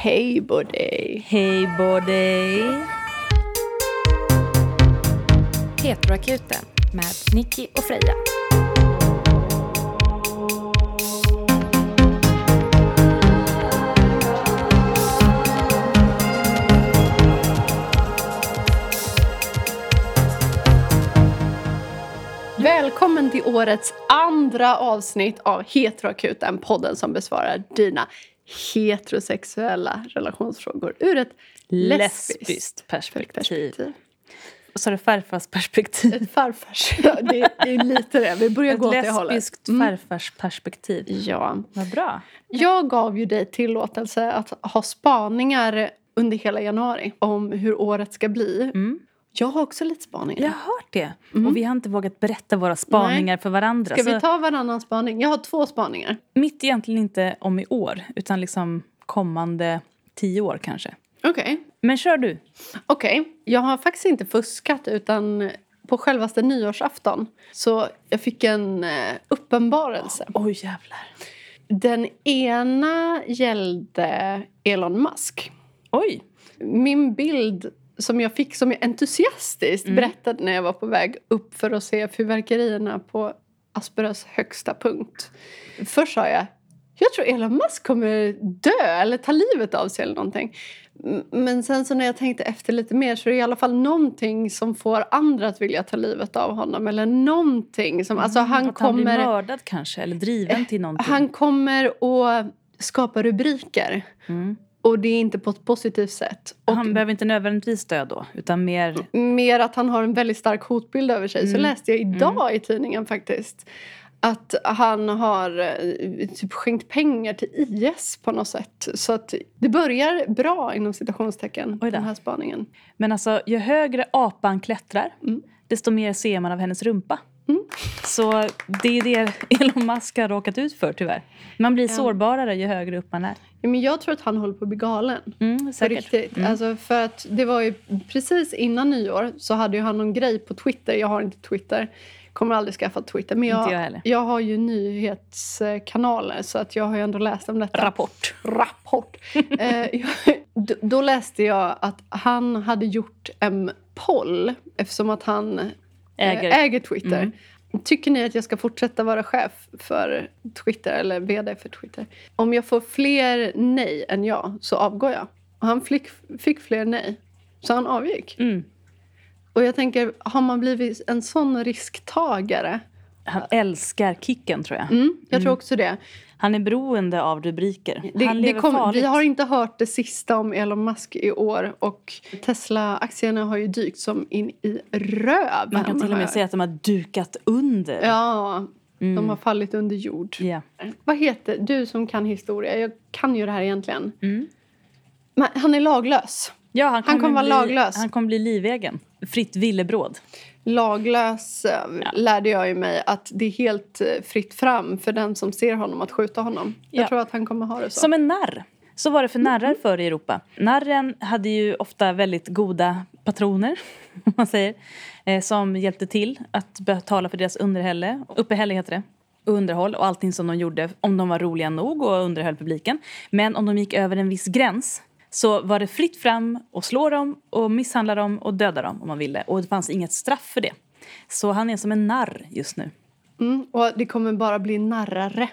Hej Body! Hej body! Heteroakuten med Nicky och Freja. Välkommen till årets andra avsnitt av Heteroakuten, podden som besvarar dina heterosexuella relationsfrågor ur ett lesbiskt Lesbiskt perspektiv. perspektiv. Och så är det farfars perspektiv. Ett farfars. Ja, det, det är lite det. Vi börjar Ett gå åt det hållet. lesbiskt Mm. farfars perspektiv. Ja. Vad bra. Jag gav ju dig tillåtelse att ha spaningar under hela januari om hur året ska bli. Mm. Jag har också lite spaningar. Jag har hört det. Och vi har inte vågat berätta våra spaningar för varandra. Ska vi Så ta varannan spaning? Jag har två spaningar. Mitt egentligen inte om i år, utan liksom kommande tio år kanske. Okej. Men kör du. Okej. Jag har faktiskt inte fuskat utan på självaste nyårsafton så jag fick en eh, uppenbarelse. Oj jävlar. Den ena gällde Elon Musk. Oj. Min bild som jag fick som jag entusiastiskt Mm. berättade när jag var på väg upp för att se fyrverkerierna på Asperas högsta punkt. Först sa jag jag tror Elon Musk kommer dö eller ta livet av sig eller någonting. Men sen så när jag tänkte efter lite mer så är det i alla fall någonting som får andra att vilja ta livet av honom. Eller någonting som, alltså han Mm, att han blir kommer... mördad kanske, eller driven till någonting. Han kommer att skapa rubriker. Mm. Och det är inte på ett positivt sätt. Och Han behöver inte nödvändigtvis dö då, utan mer... mer att han har en väldigt stark hotbild över sig. Så Mm. läste jag idag i tidningen faktiskt. Att han har eh, typ skänkt pengar till IS på något sätt. Så att det börjar bra inom citationstecken, den här spaningen. Men alltså, ju högre apan klättrar, Mm. desto mer ser man av hennes rumpa. Mm. Så det är det Elon Musk har råkat ut för tyvärr. Man blir sårbarare ju högre upp man är. Ja, men jag tror att han håller på att bli galen. Mm, säkert. riktigt. Mm. Alltså för att det var ju precis innan nyår så hade ju han någon grej på Twitter. Jag har inte Twitter. Kommer aldrig skaffa Twitter. Men Inte jag, jag jag har ju nyhetskanaler så att jag har ju ändå läst om detta. Rapport. Rapport. eh, då, då läste jag att han hade gjort en poll eftersom att han Äger. äger Twitter. Mm. Tycker ni att jag ska fortsätta vara chef för Twitter eller vd för Twitter? Om jag får fler nej än ja så avgår jag. Och han fick, fick fler nej. Så han avgick. Mm. Och jag tänker, har man blivit en sån risktagare? Han älskar kicken tror jag. Mm, jag tror också det. Han är beroende av rubriker. det, han lever kom, farligt. vi har inte hört det sista om Elon Musk i år. Och Tesla-aktierna har ju dykt som in i röven. Man kan till och med säga att de har dukat under. Ja, de Mm. har fallit under jord. Ja. Vad heter, du som kan historia, jag kan ju det här egentligen. Mm. Han är laglös. Ja, han kommer, kommer vara bli, laglös. Han kommer bli livegen. Fritt villebråd. Laglös eh, lärde jag mig att det är helt eh, fritt fram för den som ser honom att skjuta honom. Jag Ja. tror att han kommer ha det så. Som en narr. Så var det för narrar förr i Europa. Narren hade ju ofta väldigt goda patroner, om man säger, eh, som hjälpte till att betala för deras underhälle. Uppehälle heter det. Och underhåll och allting som de gjorde om de var roliga nog och underhöll publiken. Men om de gick över en viss gräns så var det fritt fram att slå dem och misshandla dem och döda dem om man ville. Och det fanns inget straff för det. Så han är som en narr just nu. Mm, och det kommer bara bli narrare.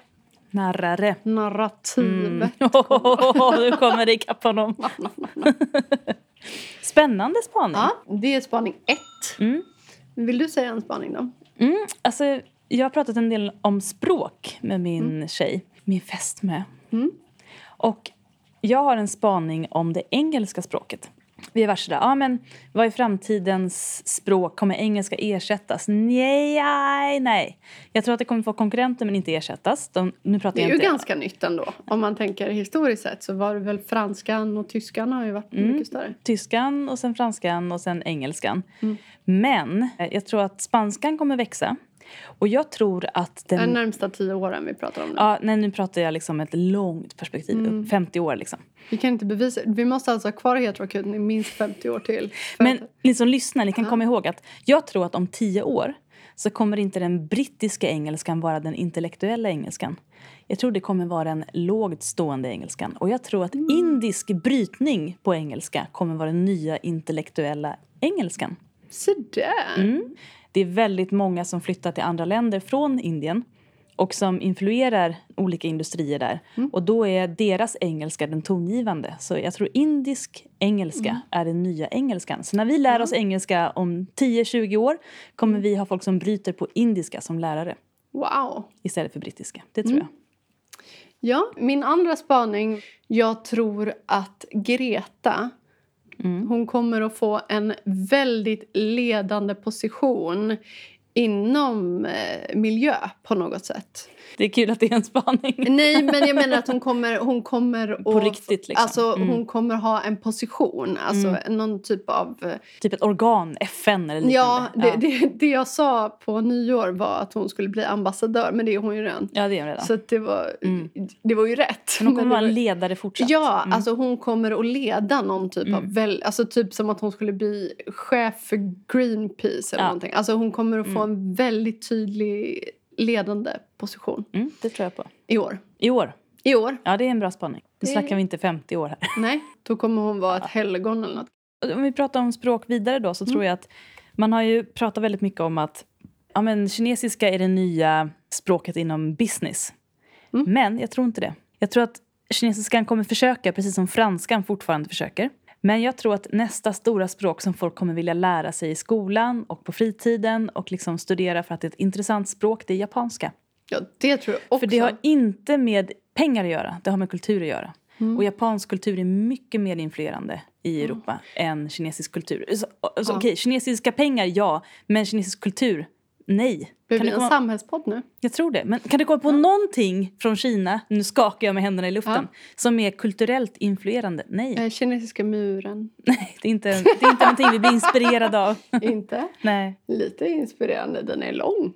Narrare. Narrativ. Mm. nu kommer det ikapp honom. Spännande spaning. Ja, det är spaning ett. Mm. Vill du säga en spaning då? Mm, alltså, jag har pratat en del om språk med min tjej, min fästmö. Mm. Och jag har en spaning om det engelska språket. Vi är värsta. Ja, men vad är framtidens språk? Kommer engelska ersättas? Nej, nej, nej. Jag tror att det kommer få konkurrenter men inte ersättas. De, nu pratar Det är jag ju inte... ganska nytt ändå. Om man tänker historiskt sett så var det väl franskan och tyskan har ju varit Mm. mycket större. Tyskan och sen franskan och sen engelskan. Mm. Men eh, jag tror att spanskan kommer växa. Och jag tror att den... De närmsta tio åren vi pratar om nu. Ja, nej, nu pratar jag liksom ett långt perspektiv, Mm. upp 50 år liksom. Vi kan inte bevisa. Vi måste alltså ha kvar heteroakuten i minst 50 år till. Men att- ni som lyssnar, ni kan komma ihåg att jag tror att om 10 år så kommer inte den brittiska engelskan vara den intellektuella engelskan. Jag tror det kommer vara den lågt stående engelskan. Och jag tror att indisk brytning på engelska kommer vara den nya intellektuella engelskan. Så där. Mm. Det är väldigt många som flyttar till andra länder från Indien och som influerar olika industrier där. Och då är deras engelska den tongivande. Så jag tror indisk engelska är den nya engelskan. Så när vi lär oss engelska om 10-20 år kommer vi ha folk som bryter på indiska som lärare Wow. istället för brittiska. Det tror jag. Ja, min andra spaning. Jag tror att Greta Mm. hon kommer att få en väldigt ledande position inom eh, miljö på något sätt. Det är kul att det är en spaning. Nej, men jag menar att hon kommer, hon kommer På att, riktigt, liksom. Alltså, Hon kommer ha en position, alltså någon typ av... Typ ett organ, FN eller Ja, liknande. det, Det, det jag sa på nyår var att hon skulle bli ambassadör, men det är hon ju redan. ja, det är hon redan. Så det, var, det var ju rätt. Men hon kommer Men vara var- ledare fortsatt. Ja, Mm. alltså hon kommer att leda någon typ av... Väl, alltså typ som att hon skulle bli chef för Greenpeace eller Ja. någonting. Alltså hon kommer att få en väldigt tydlig ledande position Mm, det tror jag på. i år. I år. I år? Ja, det är en bra spaning. Nu Det- snackar vi inte 50 år här. Nej, då kommer hon vara ett helgon eller något. Om vi pratar om språk vidare då så tror jag att man har ju pratat väldigt mycket om att ja, men, kinesiska är det nya språket inom business. Men jag tror inte det. Jag tror att kinesiskan kommer försöka, precis som franskan fortfarande försöker. Men jag tror att nästa stora språk som folk kommer vilja lära sig i skolan och på fritiden och liksom studera för att det är ett intressant språk, det är japanska. Ja, det tror jag också. För det har inte med pengar att göra, det har med kultur att göra. Och japansk kultur är mycket mer influerande i Europa än kinesisk kultur. Så, alltså, Ja. okej, kinesiska pengar, ja. Men kinesisk kultur, nej. Blir Kan du en komma, samhällspodd nu? jag tror det. Men kan du komma på någonting från Kina, nu skakar jag med händerna i luften, som är kulturellt influerande? Nej. Eh, kinesiska muren. nej det, är inte, det är inte någonting vi blir inspirerade av. Inte? nej. Lite inspirerande. Den är lång.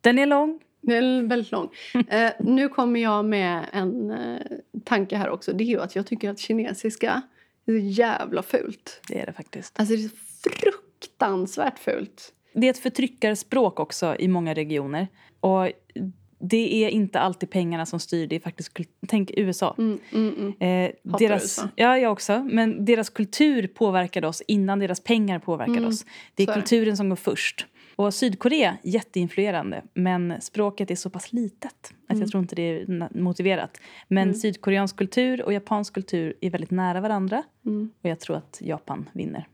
Den är lång. Den är väldigt lång. Eh, nu kommer jag med en eh, tanke här också. Det är ju att jag tycker att kinesiska är så jävla fult. Det är det faktiskt. Alltså det är fruktansvärt fult. Det är ett förtryckarspråk också i många regioner. Och det är inte alltid pengarna som styr, det är faktiskt Tänk USA. Mm, mm, mm. Eh, deras, USA. Ja, jag också. Men deras kultur påverkade oss innan deras pengar påverkade Mm, oss. Det är så kulturen som går först. Och Sydkorea, jätteinfluerande. Men språket är så pass litet att Mm. jag tror inte det är motiverat. Men sydkoreansk kultur och japansk kultur är väldigt nära varandra. Mm. Och jag tror att Japan vinner.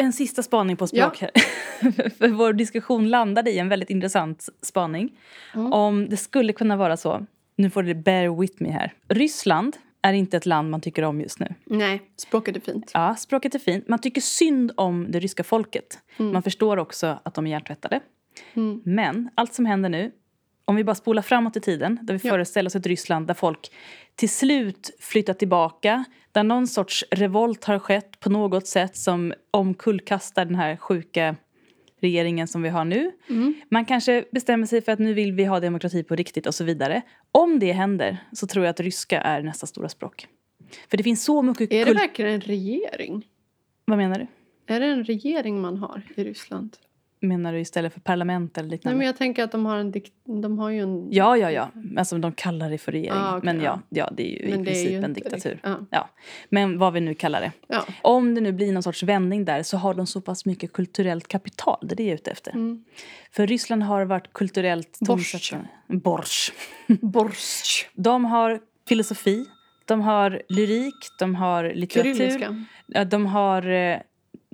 En sista spaning på språk här. För vår diskussion landade i en väldigt intressant spaning. Mm. Om det skulle kunna vara så, nu får du bear with me här. Ryssland är inte ett land man tycker om just nu. Nej, språket är fint. Ja, språket är fint. Man tycker synd om det ryska folket. Man förstår också att de är hjärntvättade. Mm. Men allt som händer nu, om vi bara spolar framåt i tiden, där vi Ja. föreställer oss ett Ryssland där folk till slut flyttar tillbaka, där någon sorts revolt har skett på något sätt som omkullkastar den här sjuka regeringen som vi har nu. Mm. Man kanske bestämmer sig för att nu vill vi ha demokrati på riktigt och så vidare. Om det händer så tror jag att ryska är nästa stora språk. För det finns så mycket Är det verkligen en regering? Vad menar du? Är det en regering man har i Ryssland? Menar du istället för parlament eller Nej, liknande? men jag tänker att de har en dikt... De har ju en... Ja, ja, ja. Alltså de kallar det för regering. Ah, okej, men ja, ja. det är ju Men i princip ju en diktatur. riktigt- ja. Men vad vi nu kallar det. Ja. Om det nu blir någon sorts vändning där så har de så pass mycket kulturellt kapital. Det är det jag är ute efter. Mm. För Ryssland har varit kulturellt Borsch. Borsch. Borsch. De har filosofi, de har lyrik, de har litteratur. Kyrilliska. De har eh,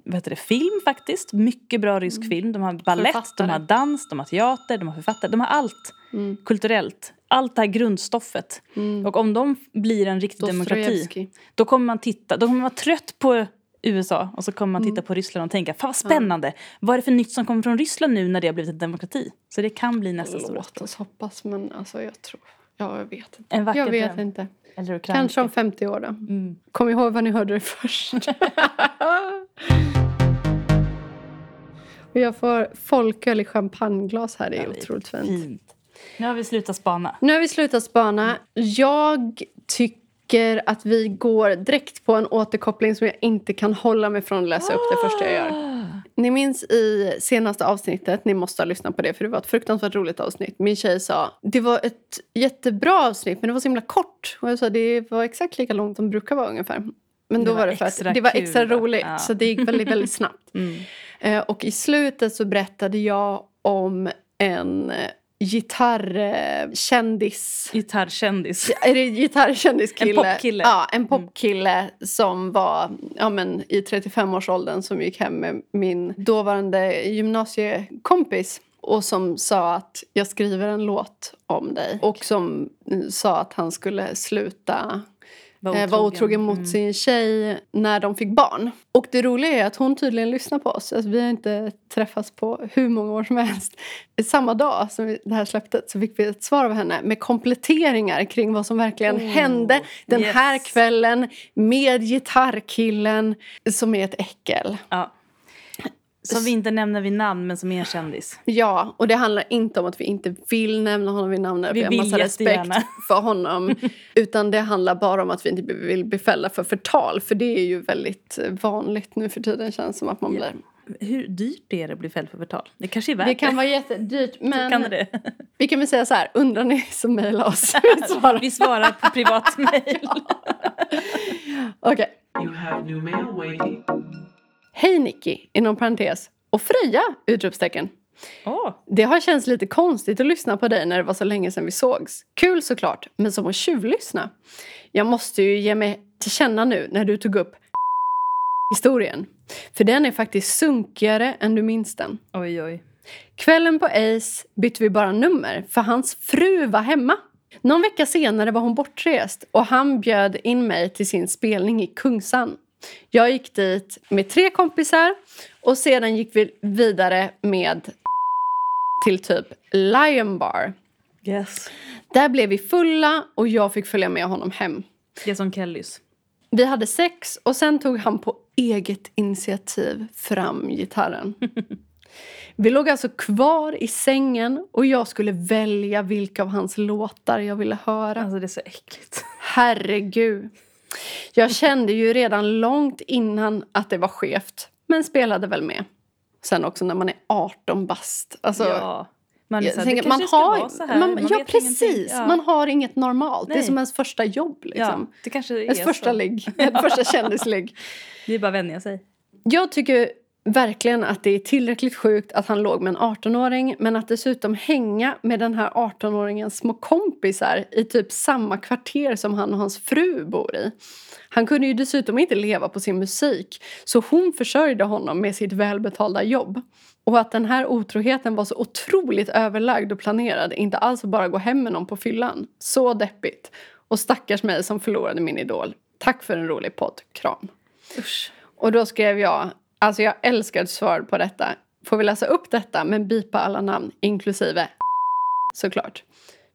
vad heter det, film faktiskt. Mycket bra rysk film. De har ballett, de Mm. Har dans, de har teater, de har författare. De har allt Mm. kulturellt. Allt det här grundstoffet. Mm. Och om de blir en riktig demokrati, då kommer man titta, då kommer man vara trött på USA och så kommer man Mm. titta på Ryssland och tänka, fan vad spännande. Vad är det för nytt som kommer från Ryssland nu när det har blivit en demokrati? Så det kan bli nästa stora Låt oss hoppas, men alltså jag tror... Ja, jag vet inte. En vacker Jag vet dröm. inte. Kanske om 50 år då. Mm. Kom ihåg vad ni hörde det först. Jag får folköl i champagneglas här. Det är Ja, det otroligt fint. Fint. Nu har vi slutat spana. Nu har vi slutat spana. Jag tycker att vi går direkt på en återkoppling som jag inte kan hålla mig från att läsa upp det första jag gör. Ni minns i senaste avsnittet, ni måste ha lyssnat på det för det var ett fruktansvärt roligt avsnitt. Min tjej sa, det var ett jättebra avsnitt men det var så himla kort. Och jag sa, det var exakt lika långt som det brukar vara ungefär. Men Det då var var det för att det var kul, extra va? roligt Ja. så det gick väldigt, väldigt snabbt. Mm. Eh, och i slutet så berättade jag om en eh, gitarrkändis. Gitarrkändis. Är det gitarrkändiskille? En popkille. Ja, en popkille som var ja, men, i 35-årsåldern som gick hem med min dåvarande gymnasiekompis och som sa att jag skriver en låt om dig. Och som mm, sa att han skulle sluta Var eh, var otrogen mot Mm. sin tjej när de fick barn. Och det roliga är att hon tydligen lyssnar på oss. Alltså, vi har inte träffats på hur många år som helst. Samma dag som det här släpptes så fick vi ett svar av henne med kompletteringar kring vad som verkligen Oh, hände den yes. här kvällen med gitarrkillen som är ett äckel. Ja. Som vi inte nämner vid namn men som är en kändis. Ja, och det handlar inte om att vi inte vill nämna honom vid namn eller Vi vi har massa respekt för honom. Utan det handlar bara om att vi inte vill bli fällda för förtal. För det är ju väldigt vanligt nu för tiden känns som att man blir. Hur dyrt är det att bli fälld för förtal? Det kanske är värt Det kan vara jättedyrt men Kan det? vi kan väl säga så här, undrar ni så mejla oss. Vi svarar. Vi svarar på privat mejl. Okej. You Hej Nicky, inom parentes. Och Freja! Utropstecken. Åh, Det har känts lite konstigt att lyssna på dig när det var så länge sedan vi sågs. Kul såklart, men som att tjuvlyssna. Jag måste ju ge mig till känna nu när du tog upp historien. För den är faktiskt sunkigare än du minns den. oj, oj. Kvällen på Ace bytte vi bara nummer för hans fru var hemma. Någon vecka senare var hon bortrest och han bjöd in mig till sin spelning i Kungsan. Jag gick dit med tre kompisar och sedan gick vi vidare med till typ Lion Bar. Yes. Där blev vi fulla och jag fick följa med honom hem. Det är som Kellys. Vi hade sex och sen tog han på eget initiativ fram gitarren. Vi låg alltså kvar i sängen och jag skulle välja vilka av hans låtar jag ville höra. Alltså det är så äckligt. Herregud. Jag kände ju redan långt innan att det var skevt, men spelade väl med. Sen också när man är 18 bast. Alltså, ja. Man jag så här, tänker, man har. Man, Man ja, precis. Ja. Man har inget normalt. Det är Nej. som ens första jobb. Liksom. ja, det kanske är Ens första ligg. Första kändisligg. Det är bara att vänja sig. Jag tycker verkligen att det är tillräckligt sjukt att han låg med en 18-åring men att dessutom hänga med den här 18-åringens små kompisar i typ samma kvarter som han och hans fru bor i. Han kunde ju dessutom inte leva på sin musik så hon försörjde honom med sitt välbetalda jobb. Och att den här otroheten var så otroligt överlagd och planerad inte alls bara gå hem med någon på fyllan. Så deppigt. Och stackars mig som förlorade min idol. Tack för en rolig podd. Kram. Usch. Och då skrev jag, alltså jag älskar svar på detta. Får vi läsa upp detta men bipa alla namn, inklusive såklart.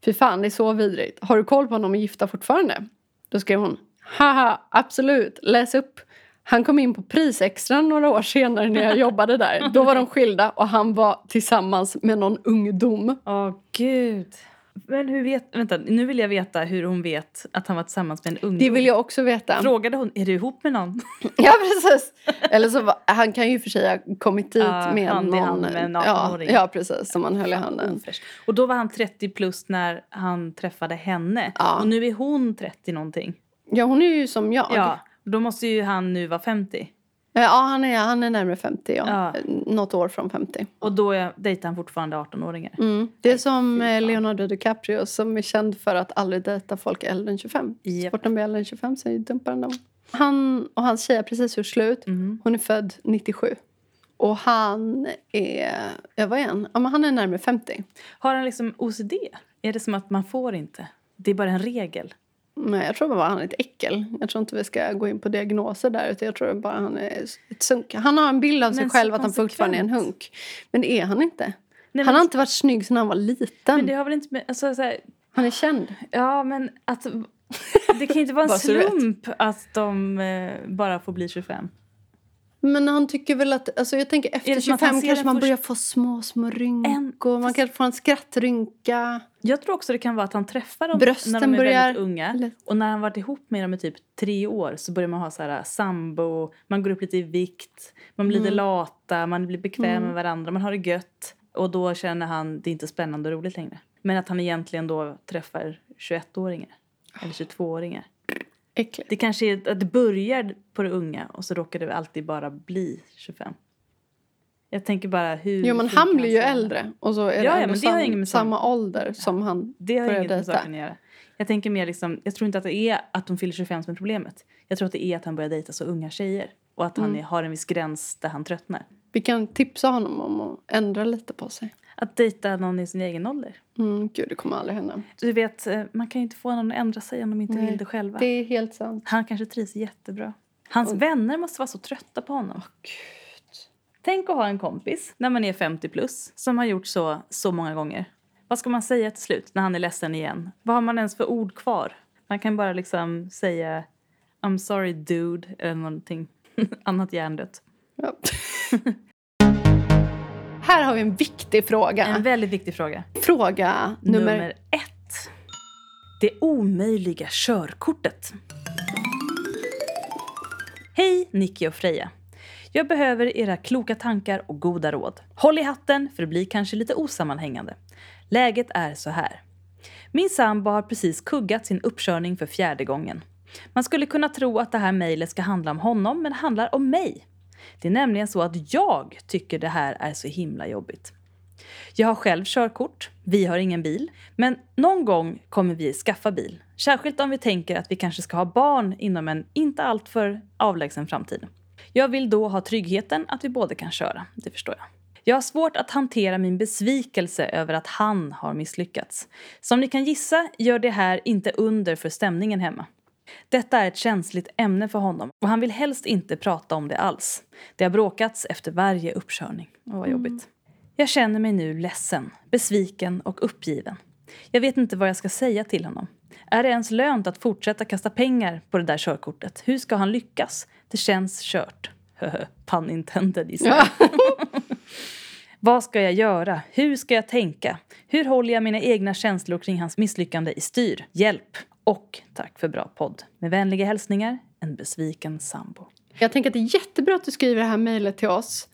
Fy fan, det är så vidrigt. Har du koll på om de är gifta fortfarande? Då skrev hon, haha, absolut, läs upp. Han kom in på prisextra några år senare när jag jobbade där. Då var de skilda och han var tillsammans med någon ungdom. Åh gud. Men hur vet... Vänta, nu vill jag veta hur hon vet att han var tillsammans med en ungdom. Det vill jag också veta. Frågade hon, är du ihop med någon? Ja, precis. Eller så han kan ju för sig ha kommit dit Ja, med hand i någon... med en ja, 18-åring. ja, precis. Som han höll i handen. Och då var han 30 plus när han träffade henne. Ja. Och nu är hon 30 någonting. Ja, hon är ju som jag. Ja. Då måste ju han nu vara 50. Ja, han är, han är närmare 50, ja. Ja. Något år från 50. Och då är, dejtar han fortfarande 18-åringar. Mm. Det är som eh. Leonardo DiCaprio som är känd för att aldrig dejta folk äldre än 25. Japp. Så fort de blir äldre än 25 så dumpar han dem. Han och hans tjej har precis gjort slut. Mm. Hon är född 97. Och han är, ja vad är han? Ja, men han är närmare 50. Har han liksom OCD? Är det som att man får inte? Det är bara en regel. Nej, jag tror bara han är ett äckel. Jag tror inte vi ska gå in på diagnoser där. Utan jag tror bara han är ett sunk. Han har en bild av sig Men själv att han fortfarande är en hunk. Men det är han inte. Nej, han har inte varit snygg sedan han var liten. Men det har väl inte med... Alltså, så här, Han är känd. ja, men att... Det kan inte vara en slump att de eh, bara får bli 25. Men han tycker väl att, alltså jag tänker efter det som att han 25 ser kanske man först- börjar få små, små rynkor. En- Man kanske får en skrattrynka. Jag tror också det kan vara att han träffar dem Brösten när de är börjar- väldigt unga. Och när han varit ihop med dem i typ tre år så börjar man ha så här sambo, man går upp lite i vikt, man blir Mm. lite lata, man blir bekväm med varandra, man har det gött. Och då känner han det är inte spännande och roligt längre. Men att han egentligen då träffar 21-åringar. Eller 22-åringar. Äckligt. Det kanske är att det börjar på det unga och så råkar det alltid bara bli 25. Jag tänker bara hur... Jo men han blir ju äldre och så är Ja, det ja, men det har inget med samma ålder som han Det har inget med saken att göra. Jag tänker mer liksom, jag tror inte att det är att de fyller 25 som är problemet. Jag tror att det är att han börjar dejta så unga tjejer. Och att Mm. han är, har en viss gräns där han tröttnar. Vi kan tipsa honom om att ändra lite på sig. Att dejta någon i sin egen ålder. Mm, gud, det kommer aldrig hända. Du vet, eh, man kan ju inte få någon att ändra sig om de inte Nej, vill det själva. Det är helt sant. Han kanske trivs jättebra. Hans vänner måste vara så trötta på honom. Tänk att ha en kompis när man är 50 plus som har gjort så så många gånger. Vad ska man säga till slut när han är ledsen igen? Vad har man ens för ord kvar? Man kan bara liksom säga I'm sorry dude eller någonting annat hjärndött. Ja. Här har vi en viktig fråga. En väldigt viktig fråga. Fråga nummer... Nummer ett. Det omöjliga körkortet. Hej Nicky och Freja. Jag behöver era kloka tankar och goda råd. Håll i hatten för det blir kanske lite osammanhängande. Läget är så här. Min sambo har precis kuggat sin uppkörning för fjärde gången. Man skulle kunna tro att det här mejlet ska handla om honom, men det handlar om mig. Det är nämligen så att jag tycker det här är så himla jobbigt. Jag har själv körkort, vi har ingen bil. Men någon gång kommer vi skaffa bil. Särskilt om vi tänker att vi kanske ska ha barn inom en inte alltför avlägsen framtid. Jag vill då ha tryggheten att vi båda kan köra, det förstår jag. Jag har svårt att hantera min besvikelse över att han har misslyckats. Som ni kan gissa gör det här inte under för stämningen hemma. Detta är ett känsligt ämne för honom och han vill helst inte prata om det alls. Det har bråkats efter varje uppkörning. Åh, vad jobbigt. Jag känner mig nu ledsen, besviken och uppgiven. Jag vet inte vad jag ska säga till honom. Är det ens lönt att fortsätta kasta pengar på det där körkortet? Hur ska han lyckas? Det känns kört. Pun intended gissar jag. Vad ska jag göra? Hur ska jag tänka? Hur håller jag mina egna känslor kring hans misslyckande i styr? Hjälp! Och tack för bra podd. Med vänliga hälsningar, en besviken sambo. Jag tänker att det är jättebra att du skriver det här mejlet till oss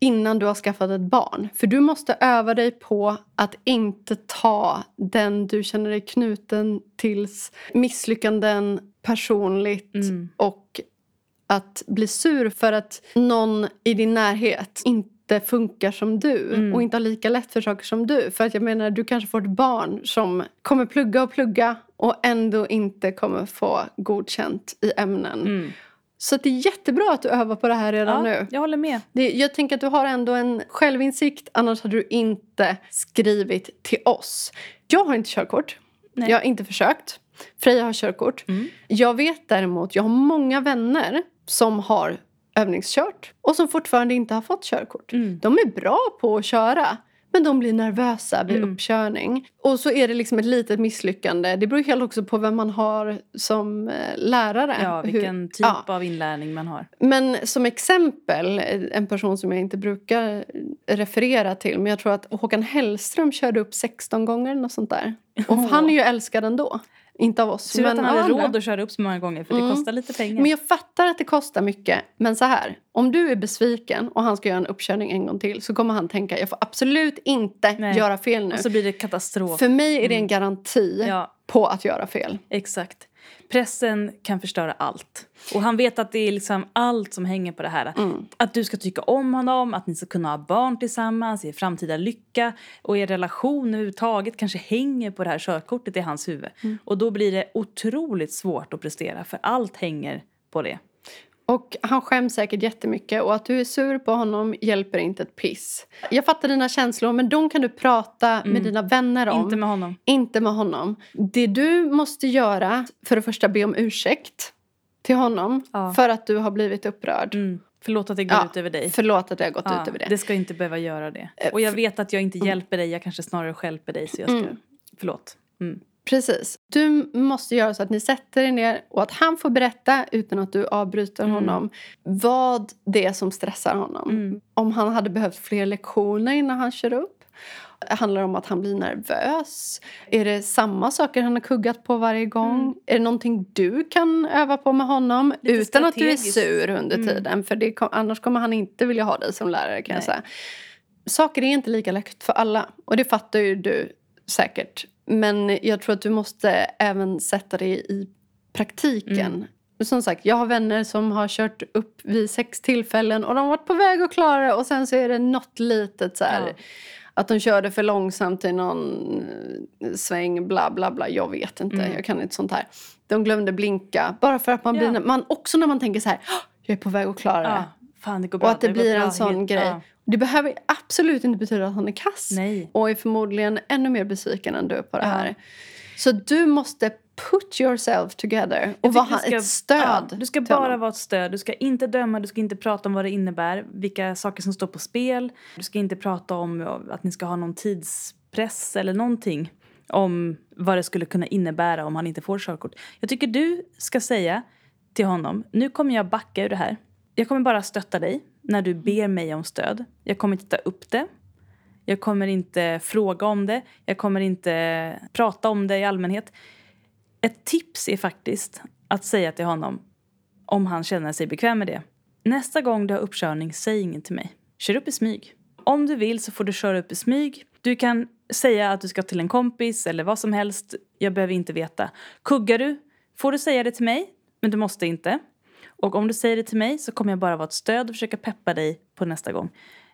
innan du har skaffat ett barn. För du måste öva dig på att inte ta den du känner dig knuten tills misslyckanden personligt Mm. och att bli sur för att någon i din närhet inte funkar som du Mm. och inte har lika lätt för saker som du. För att jag menar, du kanske får ett barn som kommer plugga och plugga och ändå inte kommer få godkänt i ämnen. Mm. Så det är jättebra att du övar på det här redan Ja, nu. jag håller med. Det, jag tänker att du har ändå en självinsikt, annars hade du inte skrivit till oss. Jag har inte körkort. Nej. Jag har inte försökt. Freja har körkort. Mm. Jag vet däremot, jag har många vänner som har övningskört och som fortfarande inte har fått körkort. Mm. De är bra på att köra. Men de blir nervösa vid Mm. uppkörning. Och så är det liksom ett litet misslyckande. Det beror helt också på vem man har som eh, lärare. Ja, Hur- vilken typ ja. av inlärning man har. Men som exempel, en person som jag inte brukar referera till men jag tror att Håkan Hellström körde upp 16 gånger något sånt där. Och han är ju älskad ändå. Inte av oss, Tur att han hade råd att köra upp så många gånger för det Mm. kostar lite pengar. Men jag fattar att det kostar mycket. Men så här, om du är besviken och han ska göra en uppkörning en gång till så kommer han tänka jag får absolut inte Nej. göra fel nu. Och så blir det katastrof. För mig är det en garanti Ja, på att göra fel. exakt. Pressen kan förstöra allt. Och han vet att det är liksom allt som hänger på det här. Mm. Att du ska tycka om honom, att ni ska kunna ha barn tillsammans, er framtida lycka och er relation överhuvudtaget kanske hänger på det här körkortet i hans huvud. Mm. Och då blir det otroligt svårt att prestera för allt hänger på det. Och han skäms säkert jättemycket och att du är sur på honom hjälper inte ett piss. Jag fattar dina känslor men de kan du prata med dina vänner om. Mm. Inte med honom. Inte med honom. Det du måste göra, för det första be om ursäkt till honom Ja. för att du har blivit upprörd. Mm. Förlåt att det går Ja, ut över dig. Förlåt att det har gått Ja, ut över det. det ska inte behöva göra det. Eh, Och jag vet att jag inte hjälper dig, jag kanske snarare stjälper dig. Så jag ska... Mm. Förlåt. Mm. Precis. Du måste göra så att ni sätter er ner och att han får berätta utan att du avbryter Mm. honom vad det är som stressar honom. Mm. Om han hade behövt fler lektioner innan han kör upp. Handlar det om att han blir nervös? Är det samma saker han har kuggat på varje gång? Mm. Är det någonting du kan öva på med honom Lite utan att du är sur under Mm. tiden? För det, annars kommer han inte vilja ha dig som lärare kan jag Nej. säga. Saker är inte lika lätt för alla och det fattar ju du säkert. Men jag tror att du måste även sätta det i praktiken. Mm. Som sagt, jag har vänner som har kört upp vid sex tillfällen och de har varit på väg att klara det och sen så är det något litet så här. Ja. Att de körde för långsamt i någon eh, sväng, bla bla bla. Jag vet inte, Mm. jag kan inte sånt här. De glömde blinka. Bara för att man Ja. blir... Man, också när man tänker så här, "Åh, jag är på väg att klara det. Ja, fan det går bra. Och att det går blir en sån grej. Ja. Det behöver absolut inte betyda att han är kass. Nej. Och är förmodligen ännu mer besviken än du på det Ja. här. Så du måste put yourself together och vara ett stöd. ja, du ska bara honom. vara ett stöd. Du ska inte döma, du ska inte prata om vad det innebär, vilka saker som står på spel. Du ska inte prata om ja, att ni ska ha någon tidspress eller någonting om vad det skulle kunna innebära om han inte får körkort. Jag tycker du ska säga till honom, nu kommer jag backa ur det här. Jag kommer bara stötta dig när du ber mig om stöd. Jag kommer inte ta upp det. Jag kommer inte fråga om det. Jag kommer inte prata om det i allmänhet. Ett tips är faktiskt att säga till honom, om han känner sig bekväm med det. Nästa gång du har uppkörning, säg inget till mig. Kör upp i smyg. Om du vill så får du köra upp i smyg. Du kan säga att du ska till en kompis eller vad som helst. Jag behöver inte veta. Kuggar du, får du säga det till mig, men du måste inte. Och om du säger det till mig så kommer jag bara vara ett stöd och försöka peppa dig på nästa gång.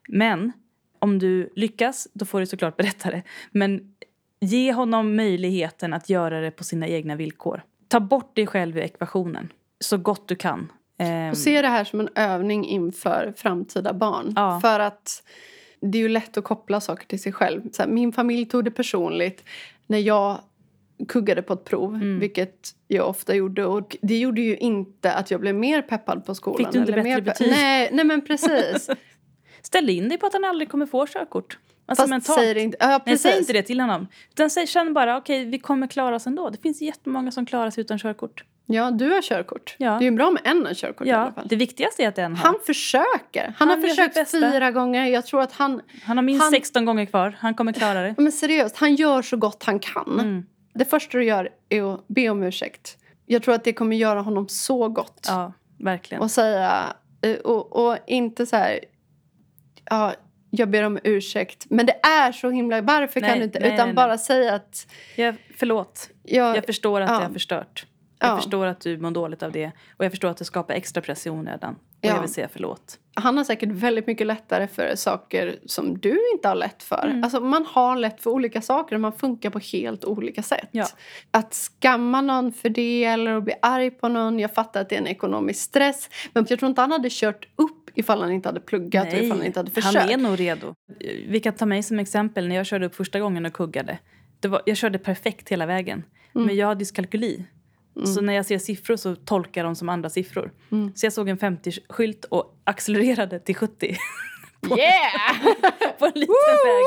Men om du lyckas, då får du såklart berätta det. Men ge honom möjligheten att göra det på sina egna villkor. Ta bort dig själv ur ekvationen så gott du kan. Ehm, Och se det här som en övning inför framtida barn. Ja. För att det är ju lätt att koppla saker till sig själv. Här, min familj tog det personligt när jag kuggade på ett prov, Mm. vilket jag ofta gjorde. Och det gjorde ju inte att jag blev mer peppad på skolan. Fick du inte eller bättre betyg? Nej, nej, men precis. Ställ in dig på att han aldrig kommer få körkort. Alltså Fast mentalt. säg det inte. Ja, Nej, säg inte det till honom. Utan säg, känn bara, okej, vi kommer klara oss ändå. Det finns jättemånga som klarar sig utan körkort. Ja, du har körkort. Ja. Det är ju bra med en har körkort i alla Ja, fall. det viktigaste är att en har. Han försöker. Han, Han har försökt fyra gånger. Jag tror att han... Han har minst han- 16 gånger kvar. Han kommer klara det. Men seriöst, han gör så gott han kan. Mm. Det första du gör är att be om ursäkt. Jag tror att det kommer göra honom så gott. Ja, verkligen. Och säga... eh, Och, och inte så här... Ja, jag ber om ursäkt. Men det är så himla... Varför kan Nej, du inte? nej, Utan nej, bara säga att... Jag, förlåt. Jag, Jag förstår att ja. jag har förstört. Jag Ja. förstår att du mår dåligt av det. Och jag förstår att det skapar extra press i onödan. Och Ja. jag vill säga förlåt. Han har säkert väldigt mycket lättare för saker som du inte har lätt för. Mm. Alltså man har lätt för olika saker och man funkar på helt olika sätt. Ja. Att skamma någon för det eller att bli arg på någon. Jag fattar att det är en ekonomisk stress. Men jag tror inte han hade kört upp ifall han inte hade pluggat och ifall han inte hade försökt. han är nog redo. Vi kan ta mig som exempel när jag körde upp första gången och kuggade. Var, jag körde perfekt hela vägen. Mm. Men jag har dyskalkyli. Så när jag ser siffror så tolkar jag dem som andra siffror. Mm. Så jag såg en 50-skylt och accelererade till 70 Yeah! på en liten väg.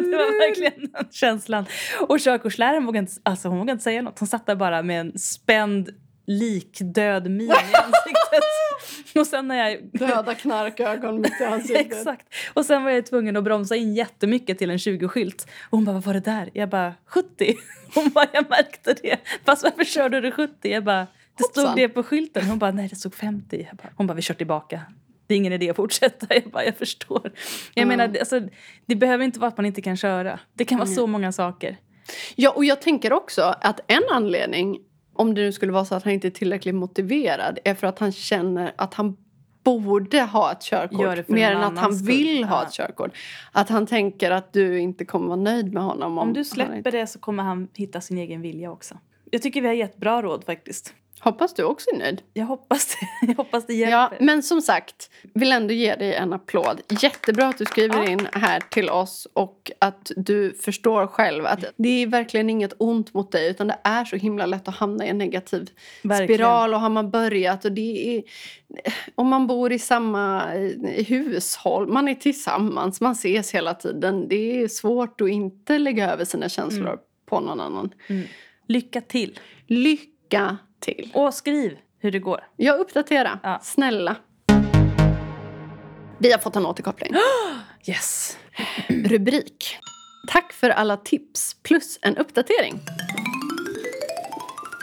det var verkligen den känslan. Och körkortsläraren vågade inte, alltså hon vågade inte säga något. Hon satt där bara med en spänd likdöd min i ansiktet. och sen när jag Döda knarkögon mitt i ansiktet. Exakt. Och sen var jag tvungen att bromsa in jättemycket till en 20-skylt. Och hon bara, vad var det där? Jag bara, 70. Hon bara, jag märkte det. Fast varför körde du 70? Jag bara, det stod Hoppsan. det på skylten. Hon bara, nej det stod 50. Jag bara, hon bara, vi kör tillbaka. Det är ingen idé att fortsätta. Jag bara, jag förstår. Jag Mm. menar, alltså, det behöver inte vara att man inte kan köra. Det kan vara så många saker. Ja, och jag tänker också att en anledning, om det nu skulle vara så att han inte är tillräckligt motiverad, är för att han känner att han borde ha ett körkort. Mer än att han skull. vill ha Ja. ett körkort. Att han tänker att du inte kommer vara nöjd med honom. Om, Om du släpper inte... det så kommer han hitta sin egen vilja också. Jag tycker vi har gett bra råd faktiskt. Hoppas du också är nöjd. Jag hoppas det. Jag hoppas det hjälper. Ja, men som sagt, vill ändå ge dig en applåd. Jättebra att du skriver Ja. in här till oss och att du förstår själv att det är verkligen inget ont mot dig utan det är så himla lätt att hamna i en negativ Verkligen. spiral och har man börjat och det är om man bor i samma eh, hushåll, man är tillsammans, man ses hela tiden. Det är svårt att inte lägga över sina känslor Mm. på någon annan. Lycka till. Lycka till! Och skriv hur det går. Jag uppdaterar, Ja. snälla. Vi har fått en återkoppling. Yes. Rubrik. Tack för alla tips plus en uppdatering.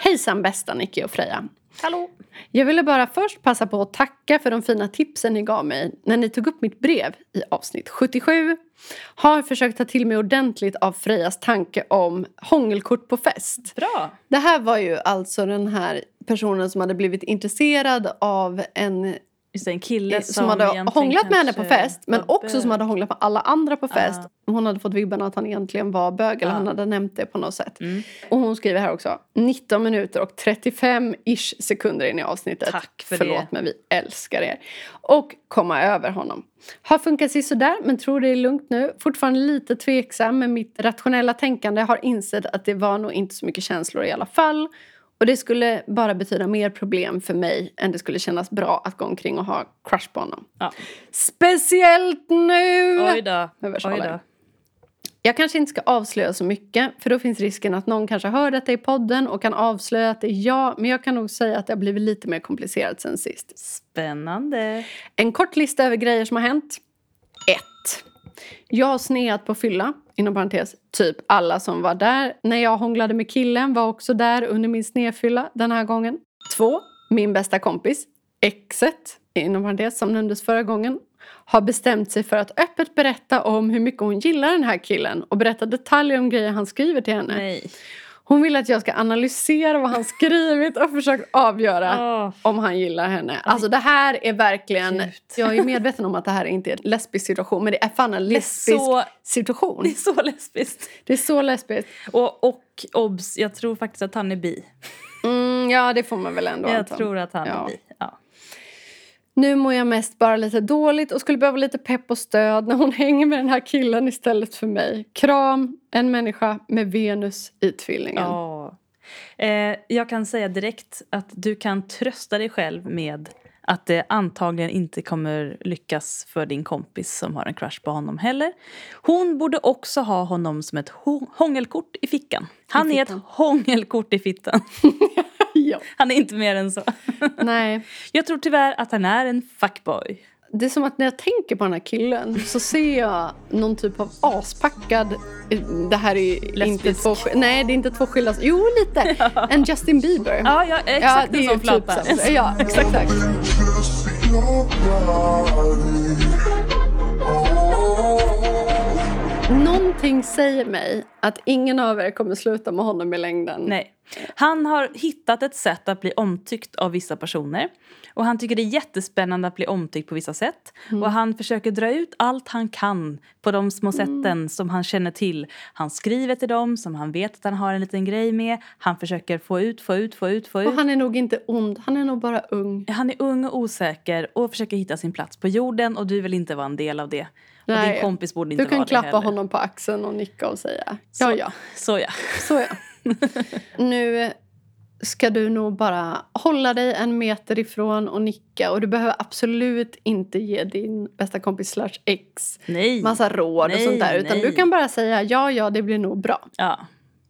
Hejsan bästa Nicky och Freja. Hallå. Jag ville bara först passa på att tacka för de fina tipsen ni gav mig när ni tog upp mitt brev i avsnitt 77. Har försökt ta till mig ordentligt av Frejas tanke om hångelkort på fest. Bra. Det här var ju alltså den här personen som hade blivit intresserad av en Just det, en kille som, som, hade hånglat med henne på fest men också som bög. hade hånglat med alla andra på fest. Ah. Hon hade fått vibben att han egentligen var bög eller Ah. han hade nämnt det på något sätt. Mm. Och hon skriver här också 19 minuter och 35-ish sekunder in i avsnittet. Tack för Förlåt det. men vi älskar er. Och komma över honom. Har funkat sådär men tror det är lugnt nu. Fortfarande lite tveksam men mitt rationella tänkande har insett att det var nog inte så mycket känslor i alla fall. Och det skulle bara betyda mer problem för mig än det skulle kännas bra att gå omkring och ha crush på honom. Ja. Speciellt nu! Oj då. Oj då. Jag kanske inte ska avslöja så mycket för då finns risken att någon kanske hör detta i podden och kan avslöja att det är jag. Men jag kan nog säga att det har blivit lite mer komplicerat sen sist. Spännande. En kort lista över grejer som har hänt. 1. Jag har sneat på fylla, inom parentes, typ alla som var där när jag hånglade med killen var också där under min snefylla den här gången. Två, Min bästa kompis, exet, inom parentes, som nämndes förra gången, har bestämt sig för att öppet berätta om hur mycket hon gillar den här killen och berätta detaljer om grejer han skriver till henne. Nej. Hon vill att jag ska analysera vad han skrivit och försöka avgöra Åh. om han gillar henne. Alltså det här är verkligen... Gud. Jag är medveten om att det här inte är en lesbisk situation men det är fan en Det lesbisk så, situation. det är så lesbiskt. Det är så lesbiskt. Och, och obs, jag tror faktiskt att han är bi. Mm, ja, det får man väl ändå Jag anta. tror att han Ja. är bi. Ja. Nu mår jag mest bara lite dåligt och skulle behöva lite pepp och stöd när hon hänger med den här killen istället för mig. Kram, en människa med Venus i tvillingen. Ja. Eh, jag kan säga direkt att du kan trösta dig själv med att det antagligen inte kommer lyckas för din kompis som har en crush på honom heller. Hon borde också ha honom som ett hångelkort i fickan. Han är ett fickan. hångelkort i fittan. ja. Han är inte mer än så. Nej. Jag tror tyvärr att han är en fuckboy. Det är som att när jag tänker på den här killen så ser jag någon typ av aspackad... Det här är ju inte Lesbisk. två... Nej, det är inte två skilda... Jo, lite! En Justin Bieber. Ja, ja exakt det en sån ju flata. typ. Ja, exakt. exakt. Någonting säger mig att ingen av er kommer sluta med honom i längden. Nej. Han har hittat ett sätt att bli omtyckt av vissa personer. Och han tycker det är jättespännande att bli omtyckt på vissa sätt. Och han försöker dra ut allt han kan på de små sätten som han känner till. Han skriver till dem som han vet att han har en liten grej med. Han försöker få ut, få ut, få ut, få ut. Och han är nog inte ond, han är nog bara ung. Han är ung och osäker och försöker hitta sin plats på jorden och du vill inte vara en del av det. Och Nej. din kompis borde inte Du kan vara det klappa heller. honom på axeln och nicka och säga Så, ja, ja. Så ja. Så ja. nu ska du nog bara hålla dig en meter ifrån och nicka. Och du behöver absolut inte ge din bästa kompis slash ex Nej. massa råd och Nej, sånt där. Utan nej. du kan bara säga ja, ja, det blir nog bra. Ja.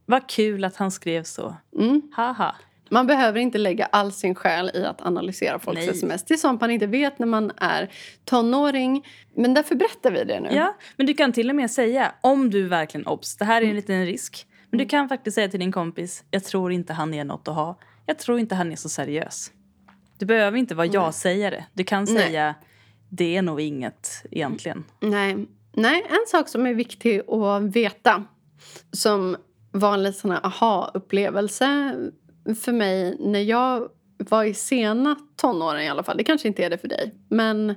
Vad kul att han skrev så. Mm. Haha. Man behöver inte lägga all sin själ i att analysera folks Nej. sms. Det är sånt man inte vet när man är tonåring. Men därför berättar vi det nu. Ja, men du kan till och med säga, om du verkligen obs, det här är en Mm. liten risk. Men du kan faktiskt säga till din kompis, jag tror inte han är något att ha. Jag tror inte han är så seriös. Du behöver inte vara jag-sägare. Du kan Nej. säga, det är nog inget egentligen. Nej. Nej, en sak som är viktig att veta som var en liten aha-upplevelse för mig när jag var i sena tonåren i alla fall. Det kanske inte är det för dig. Men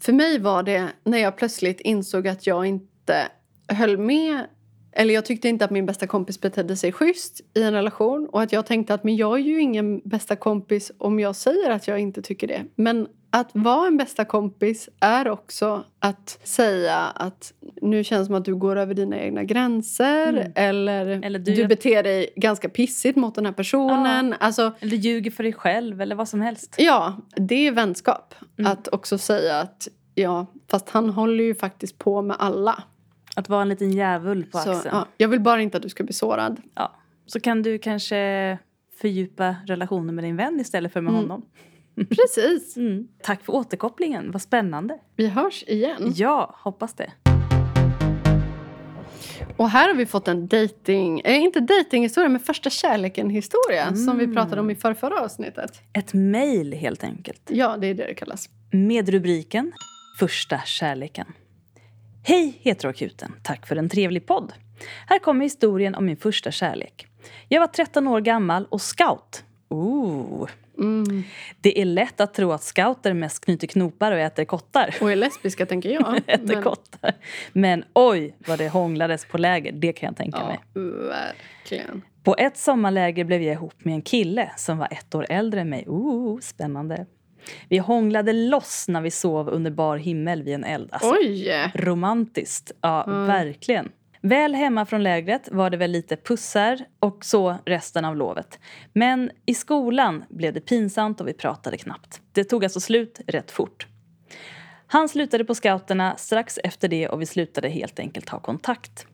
för mig var det när jag plötsligt insåg att jag inte höll med eller jag tyckte inte att min bästa kompis betedde sig schysst i en relation. Och att jag tänkte att men jag är ju ingen bästa kompis om jag säger att jag inte tycker det. Men att vara en bästa kompis är också att säga att nu känns det som att du går över dina egna gränser. Mm. Eller, Eller du, du- beter dig ganska pissigt mot den här personen. Alltså, Eller ljuger för dig själv eller vad som helst. ja, det är vänskap. Mm. Att också säga att ja, fast han håller ju faktiskt på med alla. Att vara en liten djävul på Så, axeln. ja, jag vill bara inte att du ska bli sårad. Ja. Så kan du kanske fördjupa relationen med din vän istället för med Mm. honom. Precis. Mm. Tack för återkopplingen, vad spännande. Vi hörs igen. Ja, hoppas det. Och här har vi fått en dating, eh, inte datinghistoria, men första kärleken-historia som vi pratade om i förrförra avsnittet. Ett mejl helt enkelt. Ja, det är det det kallas. Med rubriken Första kärleken. Hej Heteroakuten! Tack för en trevlig podd. Här kommer historien om min första kärlek. Jag var 13 år gammal och scout. Ooh. Mm. Det är lätt att tro att scouter mest knyter knopar och äter kottar. Och är lesbiska, tänker jag. äter Men- kottar. Men oj vad det hånglades på läger, det kan jag tänka mig. Ja, verkligen. På ett sommarläger blev jag ihop med en kille som var ett år äldre än mig. Ooh, spännande. Vi hånglade loss när vi sov under bar himmel vid en eld. Alltså, Oj! romantiskt. Ja, Mm. verkligen. Väl hemma från lägret var det väl lite pussar och så resten av lovet. Men i skolan blev det pinsamt och vi pratade knappt. Det tog alltså slut rätt fort. Han slutade på scouterna strax efter det och vi slutade helt enkelt ha kontakt.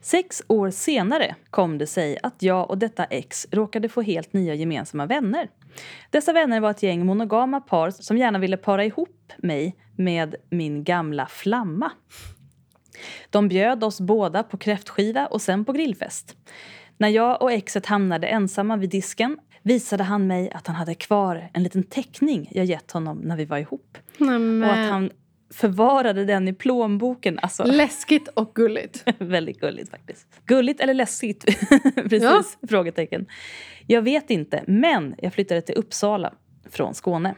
Sex år senare kom det sig att jag och detta ex råkade få helt nya gemensamma vänner. Dessa vänner var ett gäng monogama par som gärna ville para ihop mig med min gamla flamma. De bjöd oss båda på kräftskiva och sen på grillfest. När jag och exet hamnade ensamma vid disken visade han mig att han hade kvar en liten teckning jag gett honom när vi var ihop. Nämen. Och att han förvarade den i plånboken. Alltså, Läskigt och gulligt. väldigt gulligt faktiskt. Gulligt eller läskigt? Precis, Ja. frågetecken. Jag vet inte, men jag flyttade till Uppsala från Skåne.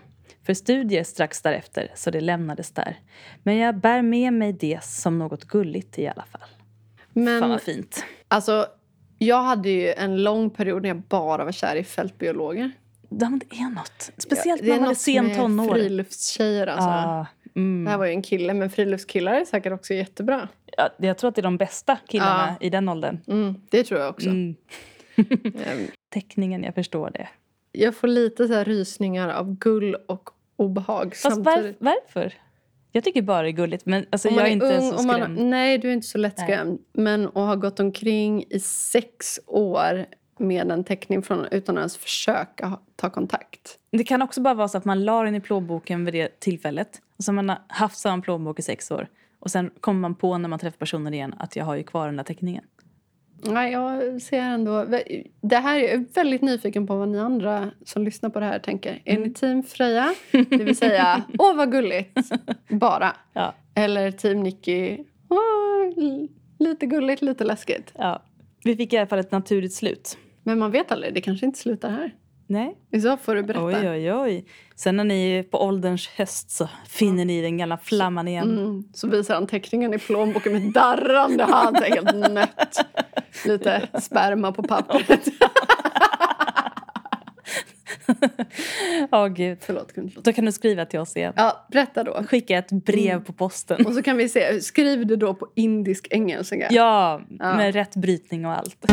För studier strax därefter, så det lämnades där. Men jag bär med mig det som något gulligt i alla fall. Fan Men vad fint. alltså, jag hade ju en lång period när jag bara var kär i fältbiologer. Ja, men det är något. Speciellt det när är man är sen med tonår. friluftstjejer alltså. Ah, mm. Det här var ju en kille, men friluftskillar är säkert också jättebra. ja, jag tror att det är de bästa killarna i den åldern. Mm, det tror jag också. Mm. Ehm, Teckningen, jag förstår det. Jag får lite så här rysningar av gull och obehag Fast var, varför? Jag tycker bara det är gulligt. Men alltså, jag är är inte ung så och man, skrämd. Nej, du är inte så lättskrämd. Men att ha gått omkring i sex år med en teckning från, utan att ens försöka ta kontakt. Det kan också bara vara så att man la den i plånboken vid det tillfället. Och så har man haft samma plånbok i sex år. Och sen kommer man på när man träffar personen igen att jag har ju kvar den där teckningen. Nej, jag ser ändå... Det här är jag väldigt nyfiken på vad ni andra som lyssnar på det här tänker. Är ni team Freja? Det vill säga, åh vad gulligt, bara. Ja. Eller team Nicky, åh, lite gulligt, lite läskigt. ja. Vi fick i alla fall ett naturligt slut. Men man vet aldrig, det kanske inte slutar här. Nej. Så får du berätta. Oj, oj, oj. Sen när ni är på ålderns höst så finner ni den gamla flamman igen. Mm, så visar han teckningen i plånboken med darrande hand, helt nött. Lite sperma på pappret. Ja, gud. Förlåt. Då kan du skriva till oss igen. Ja, berätta då. Skicka ett brev på posten. Och så kan vi se, skriv det då på indisk engelska. Ja, Ja. med rätt brytning och allt.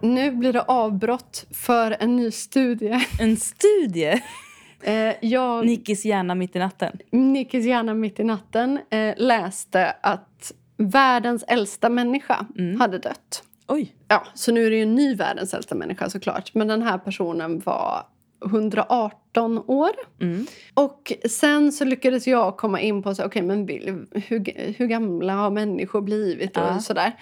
Nu blir det avbrott för en ny studie. En studie. Eh, jag, Nickis hjärna mitt i natten. Nickis hjärna mitt i natten, eh, läste att världens äldsta människa Mm. hade dött. Oj. Ja, så nu är det ju en ny världens äldsta människa såklart. Men den här personen var 118 år. Mm. Och sen så lyckades jag komma in på så, okay, men hur, hur gamla har människor blivit och Ja. sådär.